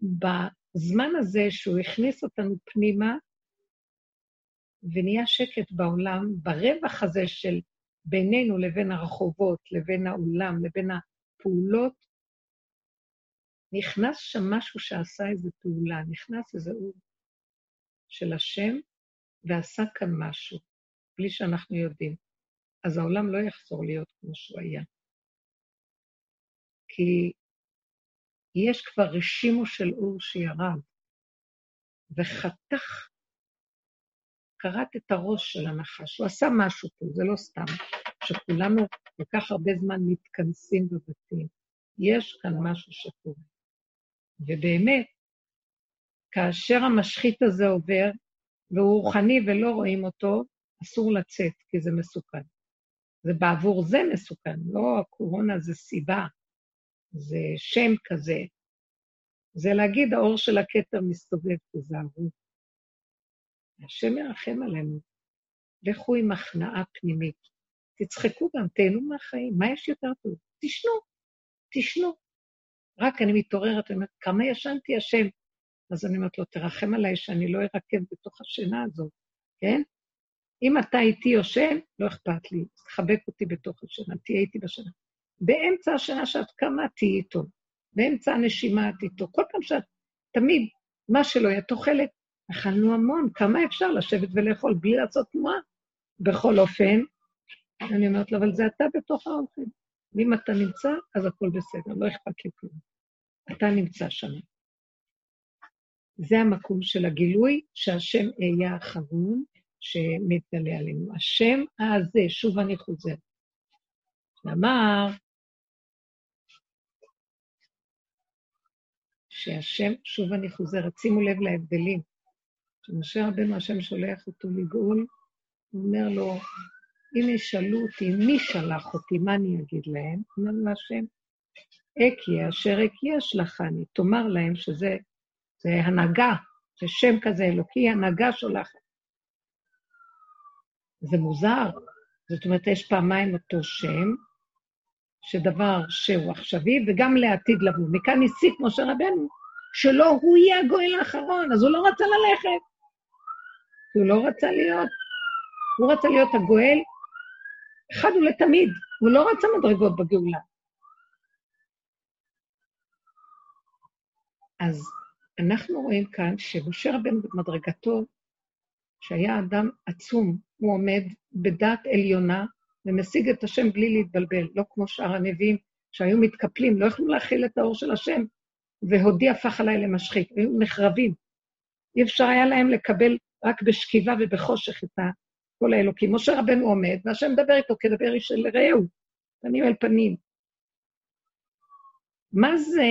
בזמן הזה שהוא הכניס אותנו פנימה, ונהיה שקט בעולם, ברווח הזה של בינינו לבין הרחובות, לבין העולם, לבין הפעולות, נכנס שם משהו שעשה איזו פעולה, נכנס איזה אור של השם ועשה כאן משהו, בלי שאנחנו יודעים. אז העולם לא יחזור להיות כמו שהוא היה. כי יש כבר רשימו של אור שירד, וחתך, קרט את הראש של הנחש. הוא עשה משהו פה, זה לא סתם, שכולנו כל כך הרבה זמן מתכנסים בבתים. יש כאן משהו שקורה. ובאמת, כאשר המשחית הזה עובר, והוא רוחני ולא רואים אותו, אסור לצאת, כי זה מסוכן. זה בעבור זה מסוכן, לא הקורונה זה סיבה, זה שם כזה. זה להגיד, האור של הכתר מסתובב, תזהרו. השם ירחם עלינו. לכו עם הכנעה פנימית. תצחקו גם, תהנו מהחיים, מה יש יותר טוב? תשנו, תשנו. רק אני מתעוררת, אני אומרת, כמה ישנתי השם? אז אני אומרת לו, תרחם עליי שאני לא ארקב בתוך השינה הזאת, כן? אם אתה איתי יושן, לא אכפת לי, תחבק אותי בתוך השינה, תהיה איתי בשינה. באמצע השינה שאת קמה, תהיי איתו. באמצע הנשימה את איתו. כל פעם שאת, תמיד, מה שלא יהיה, תאכלת. אכלנו המון, כמה אפשר לשבת ולאכול בלי לעשות תנועה? בכל אופן, אני אומרת לו, אבל זה אתה בתוך האוכל. ואם אתה נמצא, אז הכול בסדר, לא אכפת לי כלום. אתה נמצא שם. זה המקום של הגילוי, שהשם אהיה האחרון שמתגלה עלינו. השם הזה, שוב אני חוזר, שאמר שהשם, שוב אני חוזרת, שימו לב להבדלים. כשמשה רבנו, השם שולח אותו לגאול, הוא אומר לו, אם ישאלו אותי, מי שלח אותי, מה אני אגיד להם? אומר לו השם, אקי, אשר אקי אשלחני, תאמר להם שזה זה הנהגה, זה שם כזה אלוקי, הנהגה שולחת. זה מוזר, זאת אומרת, יש פעמיים אותו שם, שדבר שהוא עכשווי, וגם לעתיד לבוא. מכאן הסיק משה רבנו, שלא הוא יהיה הגואל האחרון, אז הוא לא רצה ללכת. הוא לא רצה להיות, הוא רצה להיות הגואל אחד ולתמיד, הוא לא רצה מדרגות בגאולה. אז אנחנו רואים כאן שמשה רבנו במדרגתו, שהיה אדם עצום, הוא עומד בדת עליונה ומשיג את השם בלי להתבלבל, לא כמו שאר הנביאים שהיו מתקפלים, לא יכלו להכיל את האור של השם, והודי הפך עליי למשחית, היו נחרבים. אי אפשר היה להם לקבל רק בשכיבה ובחושך את כל האלוקים. משה רבנו עומד, והשם מדבר איתו כדבר איש של רעהו, פנים אל פנים. מה זה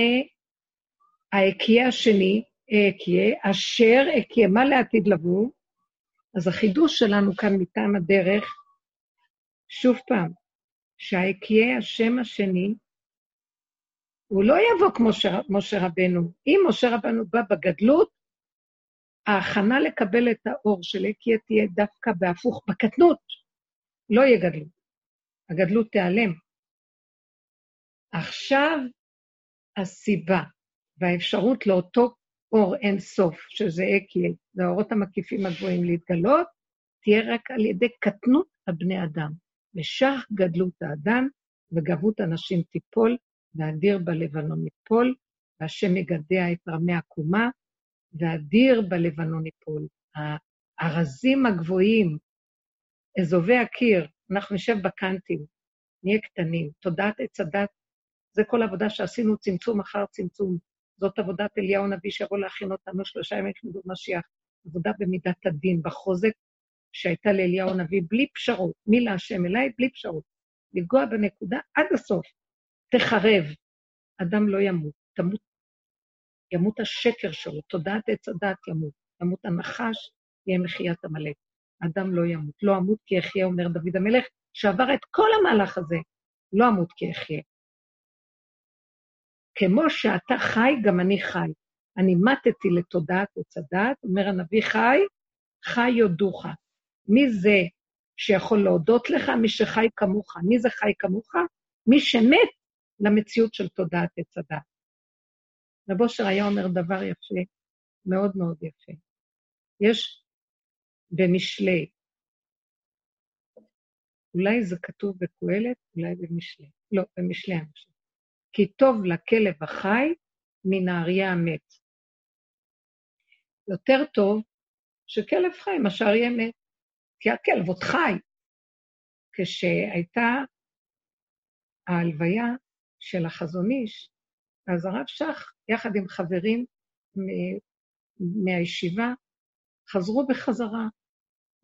האקיה השני, אקיה, אשר אקיה, מה לעתיד לבוא? אז החידוש שלנו כאן מטעם הדרך, שוב פעם, שהאקיה, השם השני, הוא לא יבוא כמו ש... משה רבנו. אם משה רבנו בא בגדלות, ההכנה לקבל את האור של אקיה תהיה דווקא בהפוך, בקטנות. לא יהיה גדלות. הגדלות תיעלם. עכשיו הסיבה והאפשרות לאותו אור אין סוף, שזה אקיה, זה האורות המקיפים הגבוהים להתגלות, תהיה רק על ידי קטנות הבני אדם. ושך גדלות האדם וגבות הנשים תיפול, ואדיר בלבנון יפול, והשם יגדע את רמי עקומה, ואדיר בלבנון יפול. הארזים הגבוהים, אזובי הקיר, אנחנו נשב בקאנטים, נהיה קטנים. תודעת עץ הדת, זה כל עבודה שעשינו, צמצום אחר צמצום. זאת עבודת אליהו הנביא שיבוא להכין אותנו שלושה ימים כנגד משיח. עבודה במידת הדין, בחוזק שהייתה לאליהו הנביא, בלי פשרות. מי להשם אליי? בלי פשרות. לגוע בנקודה עד הסוף. תחרב. אדם לא ימות, תמות, ימות השקר שלו, תודעת עץ הדת ימות, ימות הנחש, יהיה מחיית עמלק. אדם לא ימות. לא אמות כי אחיה, אומר דוד המלך, שעבר את כל המהלך הזה, לא אמות כי אחיה. כמו שאתה חי, גם אני חי. אני מתתי לתודעת עץ הדת, אומר הנביא חי, חי יודוך. מי זה שיכול להודות לך? מי שחי כמוך. מי זה חי כמוך? מי שמת למציאות של תודעת עץ הדת. רב אושר היה אומר דבר יפה, מאוד מאוד יפה. יש במשלי, אולי זה כתוב בקהלת, אולי במשלי, לא, במשלי אני חושבת. כי טוב לכלב החי מן האריה המת. יותר טוב שכלב חי מאשר אריה מת, כי הכלב עוד חי. כשהייתה ההלוויה של החזון איש, אז הרב שך, יחד עם חברים מהישיבה, חזרו בחזרה,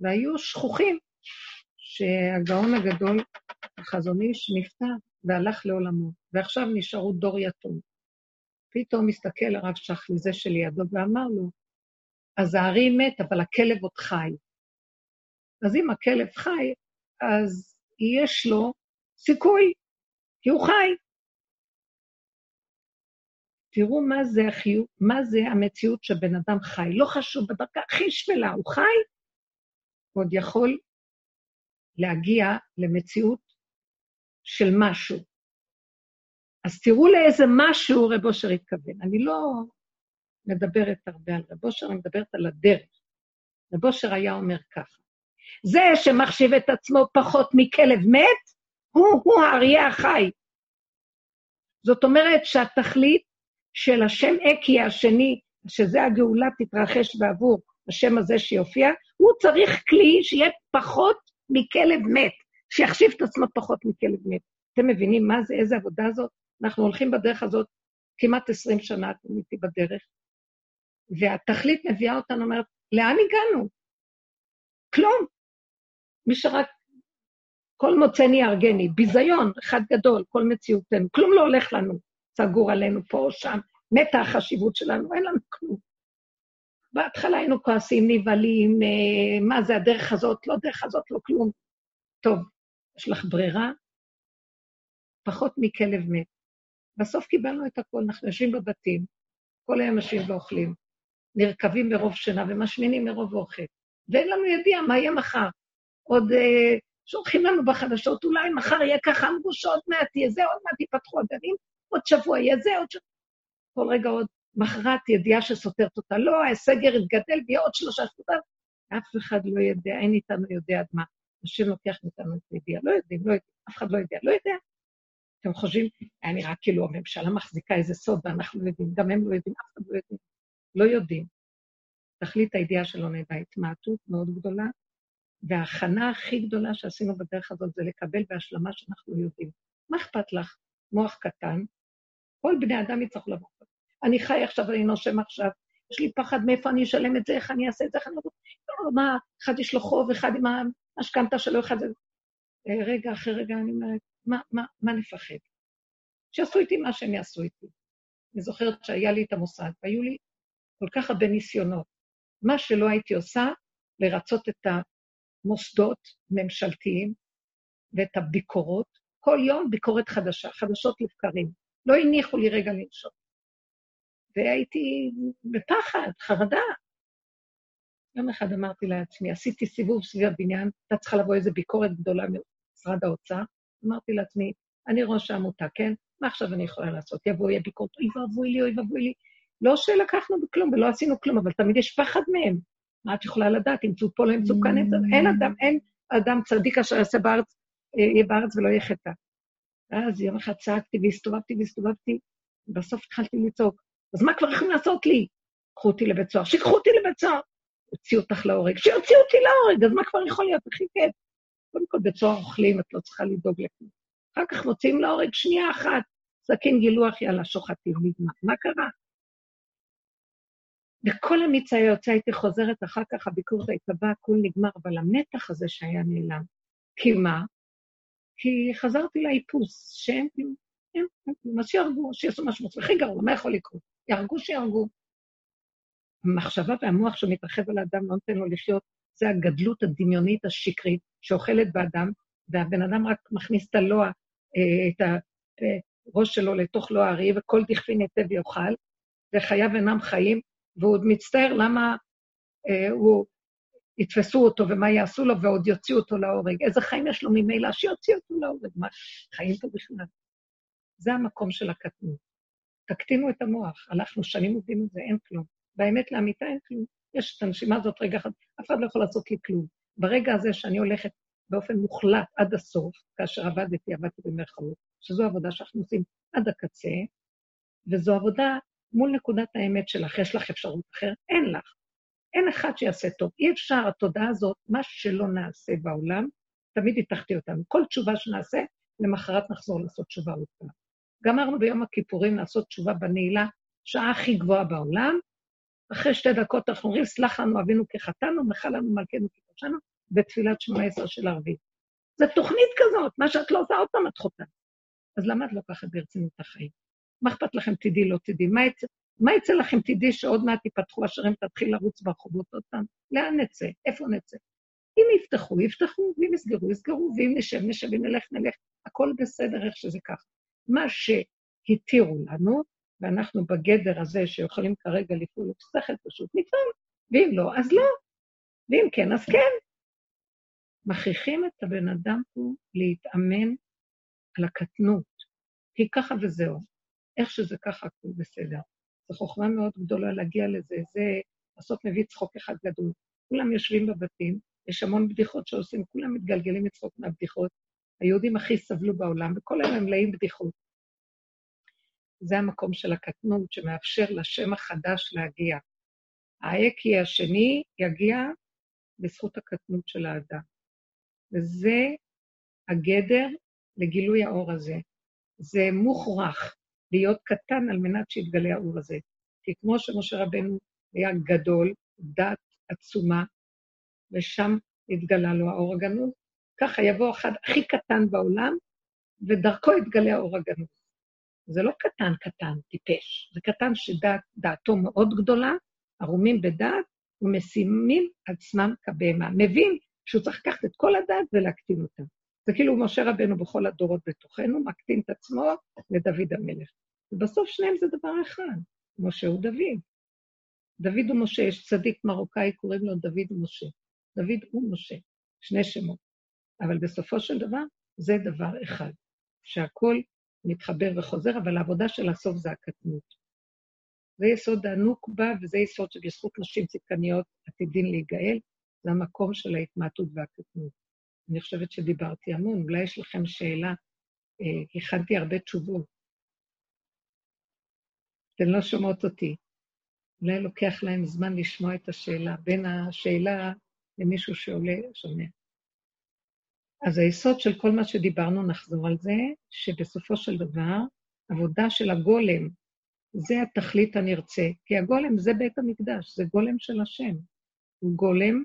והיו שכוחים שהגאון הגדול, החזון איש, נפטר והלך לעולמו, ועכשיו נשארו דור יתום. פתאום מסתכל הרב שך לזה שלידו ואמר לו, אז הארי מת, אבל הכלב עוד חי. אז אם הכלב חי, אז יש לו סיכוי, כי הוא חי. תראו מה זה, החיוב, מה זה המציאות שבן אדם חי. לא חשוב, בדרכה הכי שפלה, הוא חי, הוא עוד יכול להגיע למציאות של משהו. אז תראו לאיזה משהו רב אושר התכוון. אני לא מדברת הרבה על רב אושר, אני מדברת על הדרך. רב אושר היה אומר ככה, זה שמחשיב את עצמו פחות מכלב מת, הוא-הוא האריה החי. זאת אומרת שהתכלית של השם אקי השני, שזה הגאולה תתרחש בעבור השם הזה שיופיע, הוא צריך כלי שיהיה פחות מכלב מת, שיחשיב את עצמו פחות מכלב מת. אתם מבינים מה זה, איזה עבודה זאת? אנחנו הולכים בדרך הזאת כמעט עשרים שנה, אתם איתי בדרך, והתכלית מביאה אותנו, אומרת, לאן הגענו? כלום. מי שרק, כל מוצאני יהרגני, ביזיון אחד גדול, כל מציאותנו, כלום לא הולך לנו, סגור עלינו פה או שם, מתה החשיבות שלנו, אין לנו כלום. בהתחלה היינו כועסים, נבהלים, אה, מה זה הדרך הזאת, לא דרך הזאת, לא כלום. טוב, יש לך ברירה? פחות מכלב מת. בסוף קיבלנו את הכול, אנחנו יושבים בבתים, כל היום יושבים ואוכלים, נרקבים מרוב שינה ומשמינים מרוב אוכל, ואין לנו ידיעה מה יהיה מחר. עוד אה, שולחים לנו בחדשות, אולי מחר יהיה ככה, אמרו שעוד מעט יהיה זה, עוד מעט ייפתחו הגנים, עוד שבוע יהיה זה, עוד שבוע... כל רגע עוד מכרעת ידיעה שסותרת אותה. לא, הסגר יתגדל ויהיה עוד שלושה שבועות. אף אחד לא יודע, אין איתנו יודע עד מה. השם לוקח מאיתנו את הידיעה. לא יודעים, לא יודעים, אף אחד לא יודע, לא יודע. אתם חושבים, היה נראה כאילו הממשלה מחזיקה איזה סוד ואנחנו לא יודעים, גם הם לא יודעים, אף אחד לא יודעים. לא יודעים. תכלית הידיעה שלא נדע התמעטות מאוד גדולה, וההכנה הכי גדולה שעשינו בדרך הזאת זה לקבל בהשלמה שאנחנו יודעים. מה אכפת לך? מוח קטן, כל בני אדם יצטרכו לבוא. אני חי עכשיו, אני נושם עכשיו, יש לי פחד מאיפה אני אשלם את זה, איך אני אעשה את זה, איך אני לא... לא, מה, אחד יש לו חוב, אחד עם המשכנתה שלו, אחד... אה, רגע אחרי רגע אני אומרת, מה, מה, מה נפחד? שיעשו איתי מה שהם יעשו איתי. אני זוכרת שהיה לי את המוסד, והיו לי כל כך הרבה ניסיונות. מה שלא הייתי עושה, לרצות את המוסדות ממשלתיים ואת הביקורות, כל יום ביקורת חדשה, חדשות לבקרים. לא הניחו לי רגע לנשום. והייתי בפחד, חרדה. יום אחד אמרתי לעצמי, עשיתי סיבוב סביב הבניין, הייתה צריכה לבוא איזו ביקורת גדולה ממשרד האוצר. אמרתי לעצמי, אני ראש העמותה, כן? מה עכשיו אני יכולה לעשות? יבוא, יהיה ביקורת, אוי ואבוי לי, אוי ואבוי לי. לא שלקחנו בכלום ולא עשינו כלום, אבל תמיד יש פחד מהם. מה את יכולה לדעת? ימצאו פה, לא ימצאו כאן, אין אדם, אין אדם צדיק אשר יעשה בארץ, אה, יהיה בארץ ולא יהיה חטא. ואז יום אחד צעקתי והסתובבתי והסתובבתי, ובסוף התחלתי לצעוק, אז מה כבר יכולים לעשות לי? קחו אותי לבית סוהר, שיקחו אותי לבית סוהר. הוציאו אותך להורג, שיוציאו אותי להורג, אז מה כבר יכול להיות? הכי כיף. קודם כל, בית סוהר אוכלים, את לא צריכה לדאוג לכלום. אחר כך מוציאים להורג שנייה אחת, סכין גילוח, יאללה, שוחטים, נגמר. מה קרה? וכל המיץ היה יוצא, הייתי חוזרת, אחר כך הביקורת הייתה באה, הכול נגמר, אבל המתח הזה שהיה נעלם. כי מה? כי חזרתי לאיפוס, שהם כאילו, אז שיהרגו, שיעשו משהו הכי גרוע, מה יכול לקרות? יהרגו, שיהרגו. המחשבה והמוח שמתרחב על האדם לא נותן לו לחיות, זה הגדלות הדמיונית השקרית שאוכלת באדם, והבן אדם רק מכניס את הלוע, אה, את הראש שלו לתוך לוע הארי, וכל דכפין היטב יאכל, וחייו אינם חיים, והוא עוד מצטער למה אה, הוא, יתפסו אותו ומה יעשו לו, ועוד יוציאו אותו להורג. איזה חיים יש לו ממילא? שיוציאו אותו להורג. מה, חיים פה בכלל. זה המקום של הקטנות. תקטינו את המוח, הלכנו שנים עובדים על זה, אין כלום. באמת לאמיתה אין כלום. יש את הנשימה הזאת רגע אחד, אף אחד לא יכול לעשות לי כלום. ברגע הזה שאני הולכת באופן מוחלט עד הסוף, כאשר עבדתי, עבדתי במרכאות, שזו עבודה שאנחנו עושים עד הקצה, וזו עבודה מול נקודת האמת שלך. יש לך אפשרות אחרת? אין לך. אין אחד שיעשה טוב. אי אפשר, התודעה הזאת, מה שלא נעשה בעולם, תמיד יתחתי אותנו. כל תשובה שנעשה, למחרת נחזור לעשות תשובה עוד פעם. גמרנו ביום הכיפורים לעשות תשובה בנעילה, שעה הכי גבוהה בעולם. אחרי שתי דקות אנחנו אומרים, סלח לנו אבינו כחטאנו, מחל לנו מלכנו כפרשנו, בתפילת שמונה עשר של ערבית. זו תוכנית כזאת, מה שאת לא עושה, עוד פעם את חוטאת. אז למה את לוקחת ברצינות החיים? מה אכפת לכם תדעי, לא תדעי? מה יצא, מה יצא לכם תדעי שעוד מעט יפתחו השערים, תתחיל לרוץ ברחובות עוד פעם? לאן נצא? איפה נצא? אם יפתחו, יפתחו, ואם יסגרו, יסגרו, ואם נשב, נשב, נלך, נלך. הכל בסדר איך שזה ככה. מה שהתירו לנו, ואנחנו בגדר הזה שיכולים כרגע לפעול בשכל פשוט, נפעל, ואם לא, אז לא, ואם כן, אז כן. מכריחים את הבן אדם פה להתאמן על הקטנות, כי ככה וזהו. איך שזה ככה, הכול בסדר. זו חוכמה מאוד גדולה להגיע לזה, זה לעשות מביא צחוק אחד גדול. כולם יושבים בבתים, יש המון בדיחות שעושים, כולם מתגלגלים מצחוק מהבדיחות. היהודים הכי סבלו בעולם, וכל היום הם מלאים בדיחות. זה המקום של הקטנות שמאפשר לשם החדש להגיע. האקי השני יגיע בזכות הקטנות של האדם. וזה הגדר לגילוי האור הזה. זה מוכרח להיות קטן על מנת שיתגלה האור הזה. כי כמו שמשה רבנו היה גדול, דת עצומה, ושם התגלה לו האור הגנוז, ככה יבוא אחד הכי קטן בעולם, ודרכו יתגלה האור הגנוז. זה לא קטן קטן, טיפש, זה קטן שדעתו מאוד גדולה, ערומים בדעת, ומשימים עצמם כבהמה. מבין שהוא צריך לקחת את כל הדעת ולהקטין אותה. זה כאילו משה רבנו בכל הדורות בתוכנו, מקטין את עצמו לדוד המלך. ובסוף שניהם זה דבר אחד, משה הוא דוד. דוד ומשה, יש צדיק מרוקאי, קוראים לו דוד ומשה. דוד ומשה, שני שמות. אבל בסופו של דבר, זה דבר אחד, שהכול מתחבר וחוזר, אבל העבודה של הסוף זה הקטנות. זה יסוד הנוקבה, וזה יסוד שבזכות נשים צדקניות עתידין להיגאל, זה המקום של ההתמעטות והקטנות. אני חושבת שדיברתי המון, אולי יש לכם שאלה, אה, הכנתי הרבה תשובות. אתן לא שומעות אותי. אולי לוקח להם זמן לשמוע את השאלה, בין השאלה למישהו שעולה, שומע. אז היסוד של כל מה שדיברנו, נחזור על זה, שבסופו של דבר, עבודה של הגולם, זה התכלית הנרצה, כי הגולם זה בית המקדש, זה גולם של השם. הוא גולם,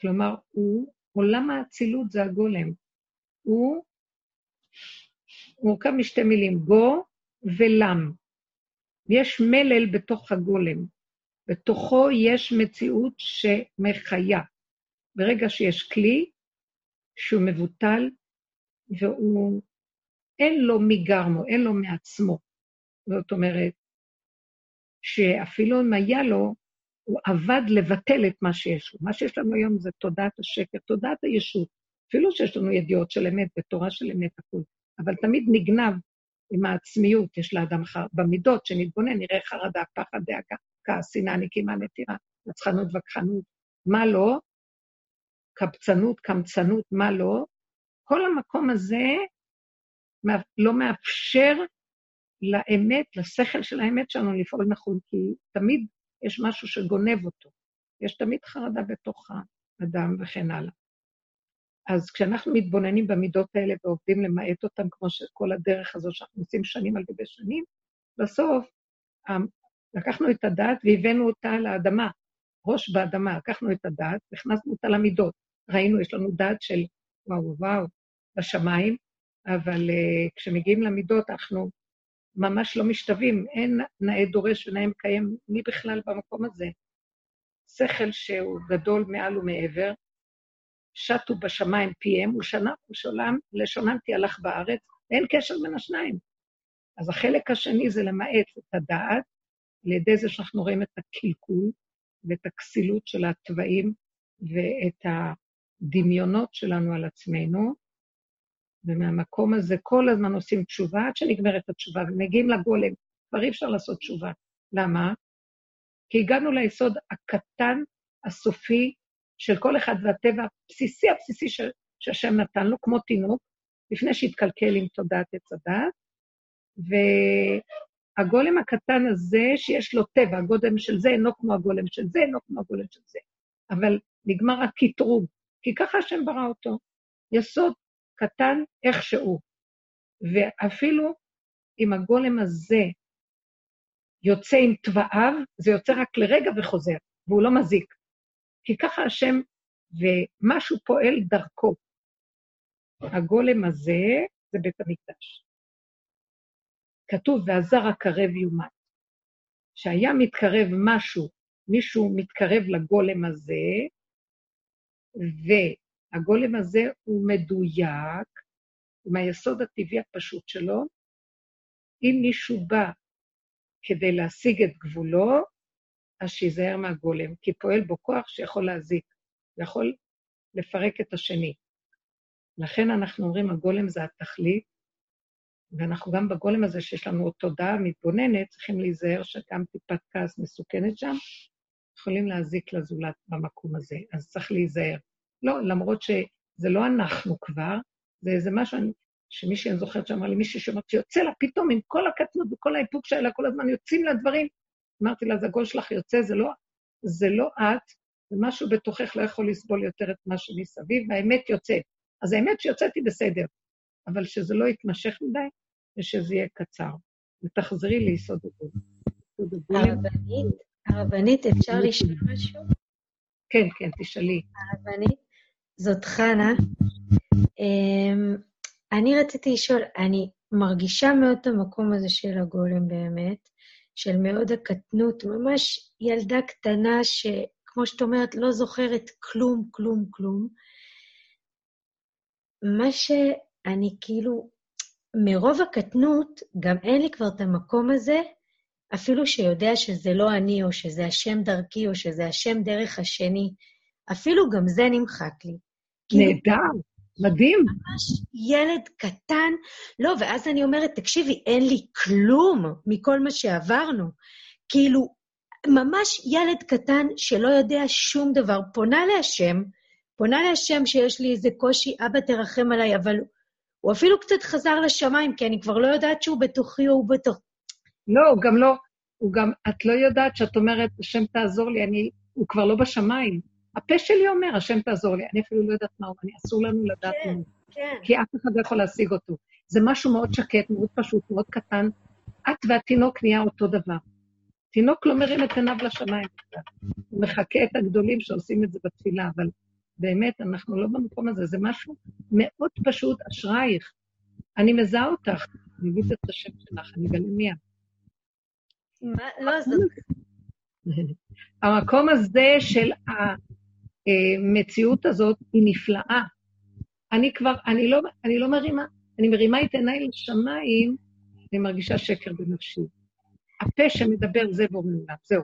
כלומר, הוא, עולם האצילות זה הגולם. הוא מורכב משתי מילים, גו ולם. יש מלל בתוך הגולם. בתוכו יש מציאות שמחיה. ברגע שיש כלי שהוא מבוטל והוא, אין לו מגרמו, אין לו מעצמו. זאת אומרת, שאפילו אם היה לו, הוא עבד לבטל את מה שיש לו. מה שיש לנו היום זה תודעת השקר, תודעת הישות. אפילו שיש לנו ידיעות של אמת ותורה של אמת הכול, אבל תמיד נגנב עם העצמיות, יש לאדם חר... במידות, שנתבונן, נראה חרדה, פחד, דאגה, כעס, שנאה, נקימה, נטירה, נצחנות, וכחנות. מה לא? קבצנות, קמצנות, מה לא? כל המקום הזה לא מאפשר לאמת, לשכל של האמת שלנו לפעול נכון, כי תמיד יש משהו שגונב אותו. יש תמיד חרדה בתוך האדם וכן הלאה. אז כשאנחנו מתבוננים במידות האלה ועובדים למעט אותן, כמו שכל הדרך הזו שאנחנו עושים שנים על גבי שנים, בסוף אמ, לקחנו את הדעת והבאנו אותה לאדמה, ראש באדמה, לקחנו את הדעת, הכנסנו אותה למידות. ראינו, יש לנו דעת של וואו וואו, בשמיים, אבל uh, כשמגיעים למידות אנחנו ממש לא משתווים, אין נאה דורש ונאה מקיים, מי בכלל במקום הזה? שכל שהוא גדול מעל ומעבר, שטו בשמיים פיהם, ושולם לשונם תהלך בארץ, אין קשר בין השניים. אז החלק השני זה למעט את הדעת, על ידי זה שאנחנו רואים את הקלקול ואת הכסילות של התוואים ואת הדמיונות שלנו על עצמנו, ומהמקום הזה כל הזמן עושים תשובה עד שנגמרת התשובה, ומגיעים לגולם, כבר אי אפשר לעשות תשובה. למה? כי הגענו ליסוד הקטן, הסופי, של כל אחד והטבע הבסיסי הבסיסי שהשם נתן לו, כמו תינוק, לפני שהתקלקל עם תודעת עץ הדת, והגולם הקטן הזה, שיש לו טבע, הגולם של זה אינו כמו הגולם של זה, אינו כמו הגולם של זה. אבל נגמר הקטרוג, כי ככה השם ברא אותו. יסוד קטן איכשהו. ואפילו אם הגולם הזה יוצא עם תוואיו, זה יוצא רק לרגע וחוזר, והוא לא מזיק. כי ככה השם, ומשהו פועל דרכו. הגולם הזה זה בית המקדש. כתוב, והזר הקרב יומת. שהיה מתקרב משהו, מישהו מתקרב לגולם הזה, והגולם הזה הוא מדויק, עם היסוד הטבעי הפשוט שלו. אם מישהו בא כדי להשיג את גבולו, אז שייזהר מהגולם, כי פועל בו כוח שיכול להזיק, ויכול לפרק את השני. לכן אנחנו אומרים, הגולם זה התכלית, ואנחנו גם בגולם הזה, שיש לנו תודעה מתבוננת, צריכים להיזהר שגם טיפת כעס מסוכנת שם, יכולים להזיק לזולת במקום הזה, אז צריך להיזהר. לא, למרות שזה לא אנחנו כבר, זה איזה משהו, שמישהי, אני זוכרת שאמר לי, מישהי שאומרת שיוצא לה פתאום עם כל הקטנות וכל האיפוק שלה, כל הזמן יוצאים לה דברים, אמרתי לה, אז הגול שלך יוצא, זה לא, זה לא את, זה משהו בתוכך לא יכול לסבול יותר את מה שמסביב, והאמת יוצאת. אז האמת שיוצאת היא בסדר, אבל שזה לא יתמשך מדי, ושזה יהיה קצר. ותחזרי ליסוד הגול. הרבנית, הרבנית, אפשר לשאול משהו? כן, כן, תשאלי. הרבנית, זאת חנה. אמ, אני רציתי לשאול, אני מרגישה מאוד את המקום הזה של הגולם באמת, של מאוד הקטנות, ממש ילדה קטנה שכמו שאת אומרת, לא זוכרת כלום, כלום, כלום. מה שאני כאילו, מרוב הקטנות, גם אין לי כבר את המקום הזה, אפילו שיודע שזה לא אני, או שזה השם דרכי, או שזה השם דרך השני, אפילו גם זה נמחק לי. כאילו, נהדר, מדהים. ממש ילד קטן. לא, ואז אני אומרת, תקשיבי, אין לי כלום מכל מה שעברנו. כאילו, ממש ילד קטן שלא יודע שום דבר, פונה להשם, פונה להשם שיש לי איזה קושי, אבא תרחם עליי, אבל הוא אפילו קצת חזר לשמיים, כי אני כבר לא יודעת שהוא בתוכי או הוא בתוך... לא, הוא גם לא, הוא גם, את לא יודעת שאת אומרת, השם תעזור לי, אני, הוא כבר לא בשמיים. הפה שלי אומר, השם תעזור לי, אני אפילו לא יודעת מה הוא, אני אסור לנו לדעת כן, מה. כן. כי אף אחד לא יכול להשיג אותו. זה משהו מאוד שקט, מאוד פשוט, מאוד קטן. את והתינוק נהיה אותו דבר. תינוק לא מרים את עיניו לשמיים בכלל. הוא מחקה את הגדולים שעושים את זה בתפילה, אבל באמת, אנחנו לא במקום הזה, זה משהו מאוד פשוט, אשרייך. אני מזהה אותך, אני אגיד את השם שלך, אני אגלה מיד. מה, לא, זאת... המקום הזה של המציאות הזאת היא נפלאה. אני כבר, אני לא, אני לא מרימה, אני מרימה את עיניי לשמיים, אני מרגישה שקר בנפשי. הפה שמדבר זה בורא עולם, זהו.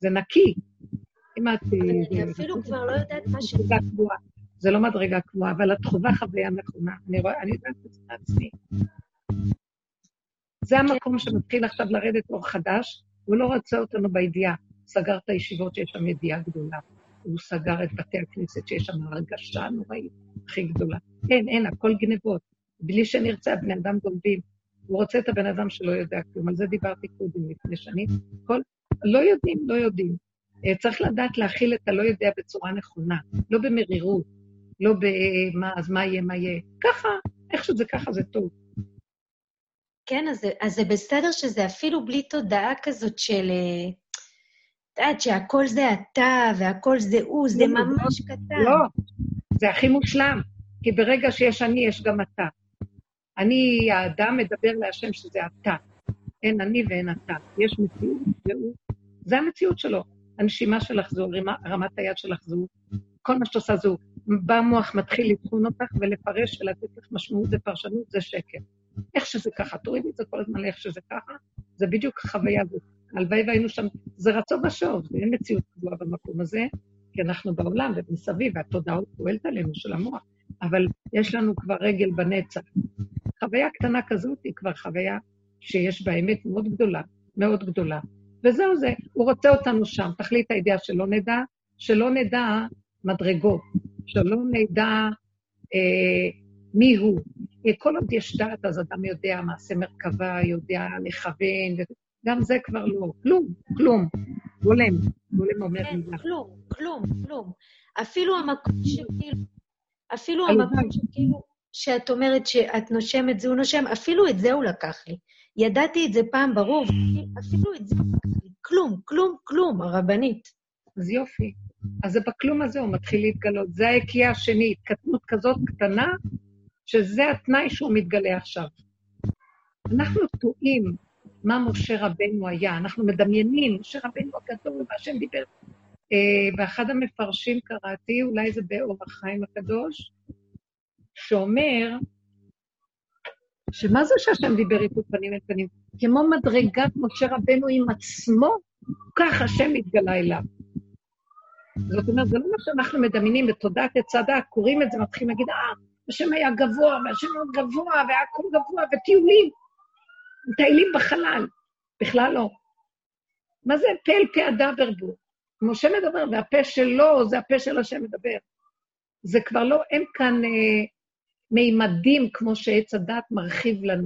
זה נקי. אם את... אני אפילו כבר לא יודעת מה ש... זה לא מדרגה קבועה, אבל את חווה חוויה נכונה. אני רואה, אני יודעת את זה מעצמי. זה המקום שמתחיל עכשיו לרדת אור חדש, הוא לא רוצה אותנו בידיעה. סגר את הישיבות שיש שם ידיעה גדולה. הוא סגר את בתי הכנסת שיש שם הרגשה נוראית הכי גדולה. אין, אין, הכל גנבות. בלי שנרצה, בני אדם גונבים. הוא רוצה את הבן אדם שלא יודע כלום. על זה דיברתי קודם לפני שנים. כל... לא יודעים, לא יודעים. אה, צריך לדעת להכיל את הלא יודע בצורה נכונה, לא במרירות, לא במה, אז מה יהיה, מה יהיה. ככה, איך שזה ככה זה טוב. כן, אז, אז זה בסדר שזה אפילו בלי תודעה כזאת של... את יודעת, שהכל זה אתה והכל זה הוא, זה לא, ממש קטן. לא, זה הכי מושלם, כי ברגע שיש אני, יש גם אתה. אני, האדם, מדבר להשם שזה אתה. אין אני ואין אתה. יש מציאות, והוא, זה המציאות שלו. הנשימה שלך זו, רמת היד שלך זו, כל מה שאת עושה זו. בא המוח מתחיל לבחון אותך ולפרש ולתת לך משמעות ופרשנות, זה שקר. איך שזה ככה, תורידי את זה כל הזמן לאיך שזה ככה, זה בדיוק החוויה הזאת. הלוואי והיינו שם, זה רצון ושוב, אין מציאות קבועה במקום הזה, כי אנחנו בעולם ומסביב, והתודעה פועלת עלינו של המוח, אבל יש לנו כבר רגל בנצח. חוויה קטנה כזאת היא כבר חוויה שיש בה אמת מאוד גדולה, מאוד גדולה. וזהו זה, הוא רוצה אותנו שם. תכלית הידיעה שלא נדע, שלא נדע מדרגות, שלא נדע אה, מי הוא. כל עוד יש דעת, אז אדם יודע מעשה מרכבה, יודע לכוון, גם זה כבר לא. כלום, כלום. גולם, גולם אומר כן, מילה. כלום, כלום, כלום. אפילו המקום שכאילו, אפילו. המקום שכאילו, שאת אומרת שאת נושמת, זה הוא נושם, אפילו את זה הוא לקח לי. ידעתי את זה פעם ברור, אפילו את זה הוא לקח לי. כלום, כלום, כלום, הרבנית. אז יופי. אז זה בכלום הזה הוא מתחיל להתגלות. זה ההקיעה השני, קטנות כזאת קטנה, שזה התנאי שהוא מתגלה עכשיו. אנחנו טועים מה משה רבנו היה, אנחנו מדמיינים, משה רבנו הגדול, והשם דיבר. אה, באחד המפרשים קראתי, אולי זה באור החיים הקדוש, שאומר, שמה זה שהשם דיבר איתו פנים אל פנים? כמו מדרגת משה רבנו עם עצמו, כך השם התגלה אליו. זאת אומרת, זה לא מה שאנחנו מדמיינים בתודעת עץ הדת, קוראים את זה, מתחילים להגיד, אה, השם היה גבוה, והשם מאוד גבוה, והכל גבוה, וטיולים, מטיילים בחלל. בכלל לא. מה זה פה אל פה הדבר בו? משה מדבר, והפה שלו זה הפה של השם מדבר. זה כבר לא, אין כאן אה, מימדים כמו שעץ הדת מרחיב לנו.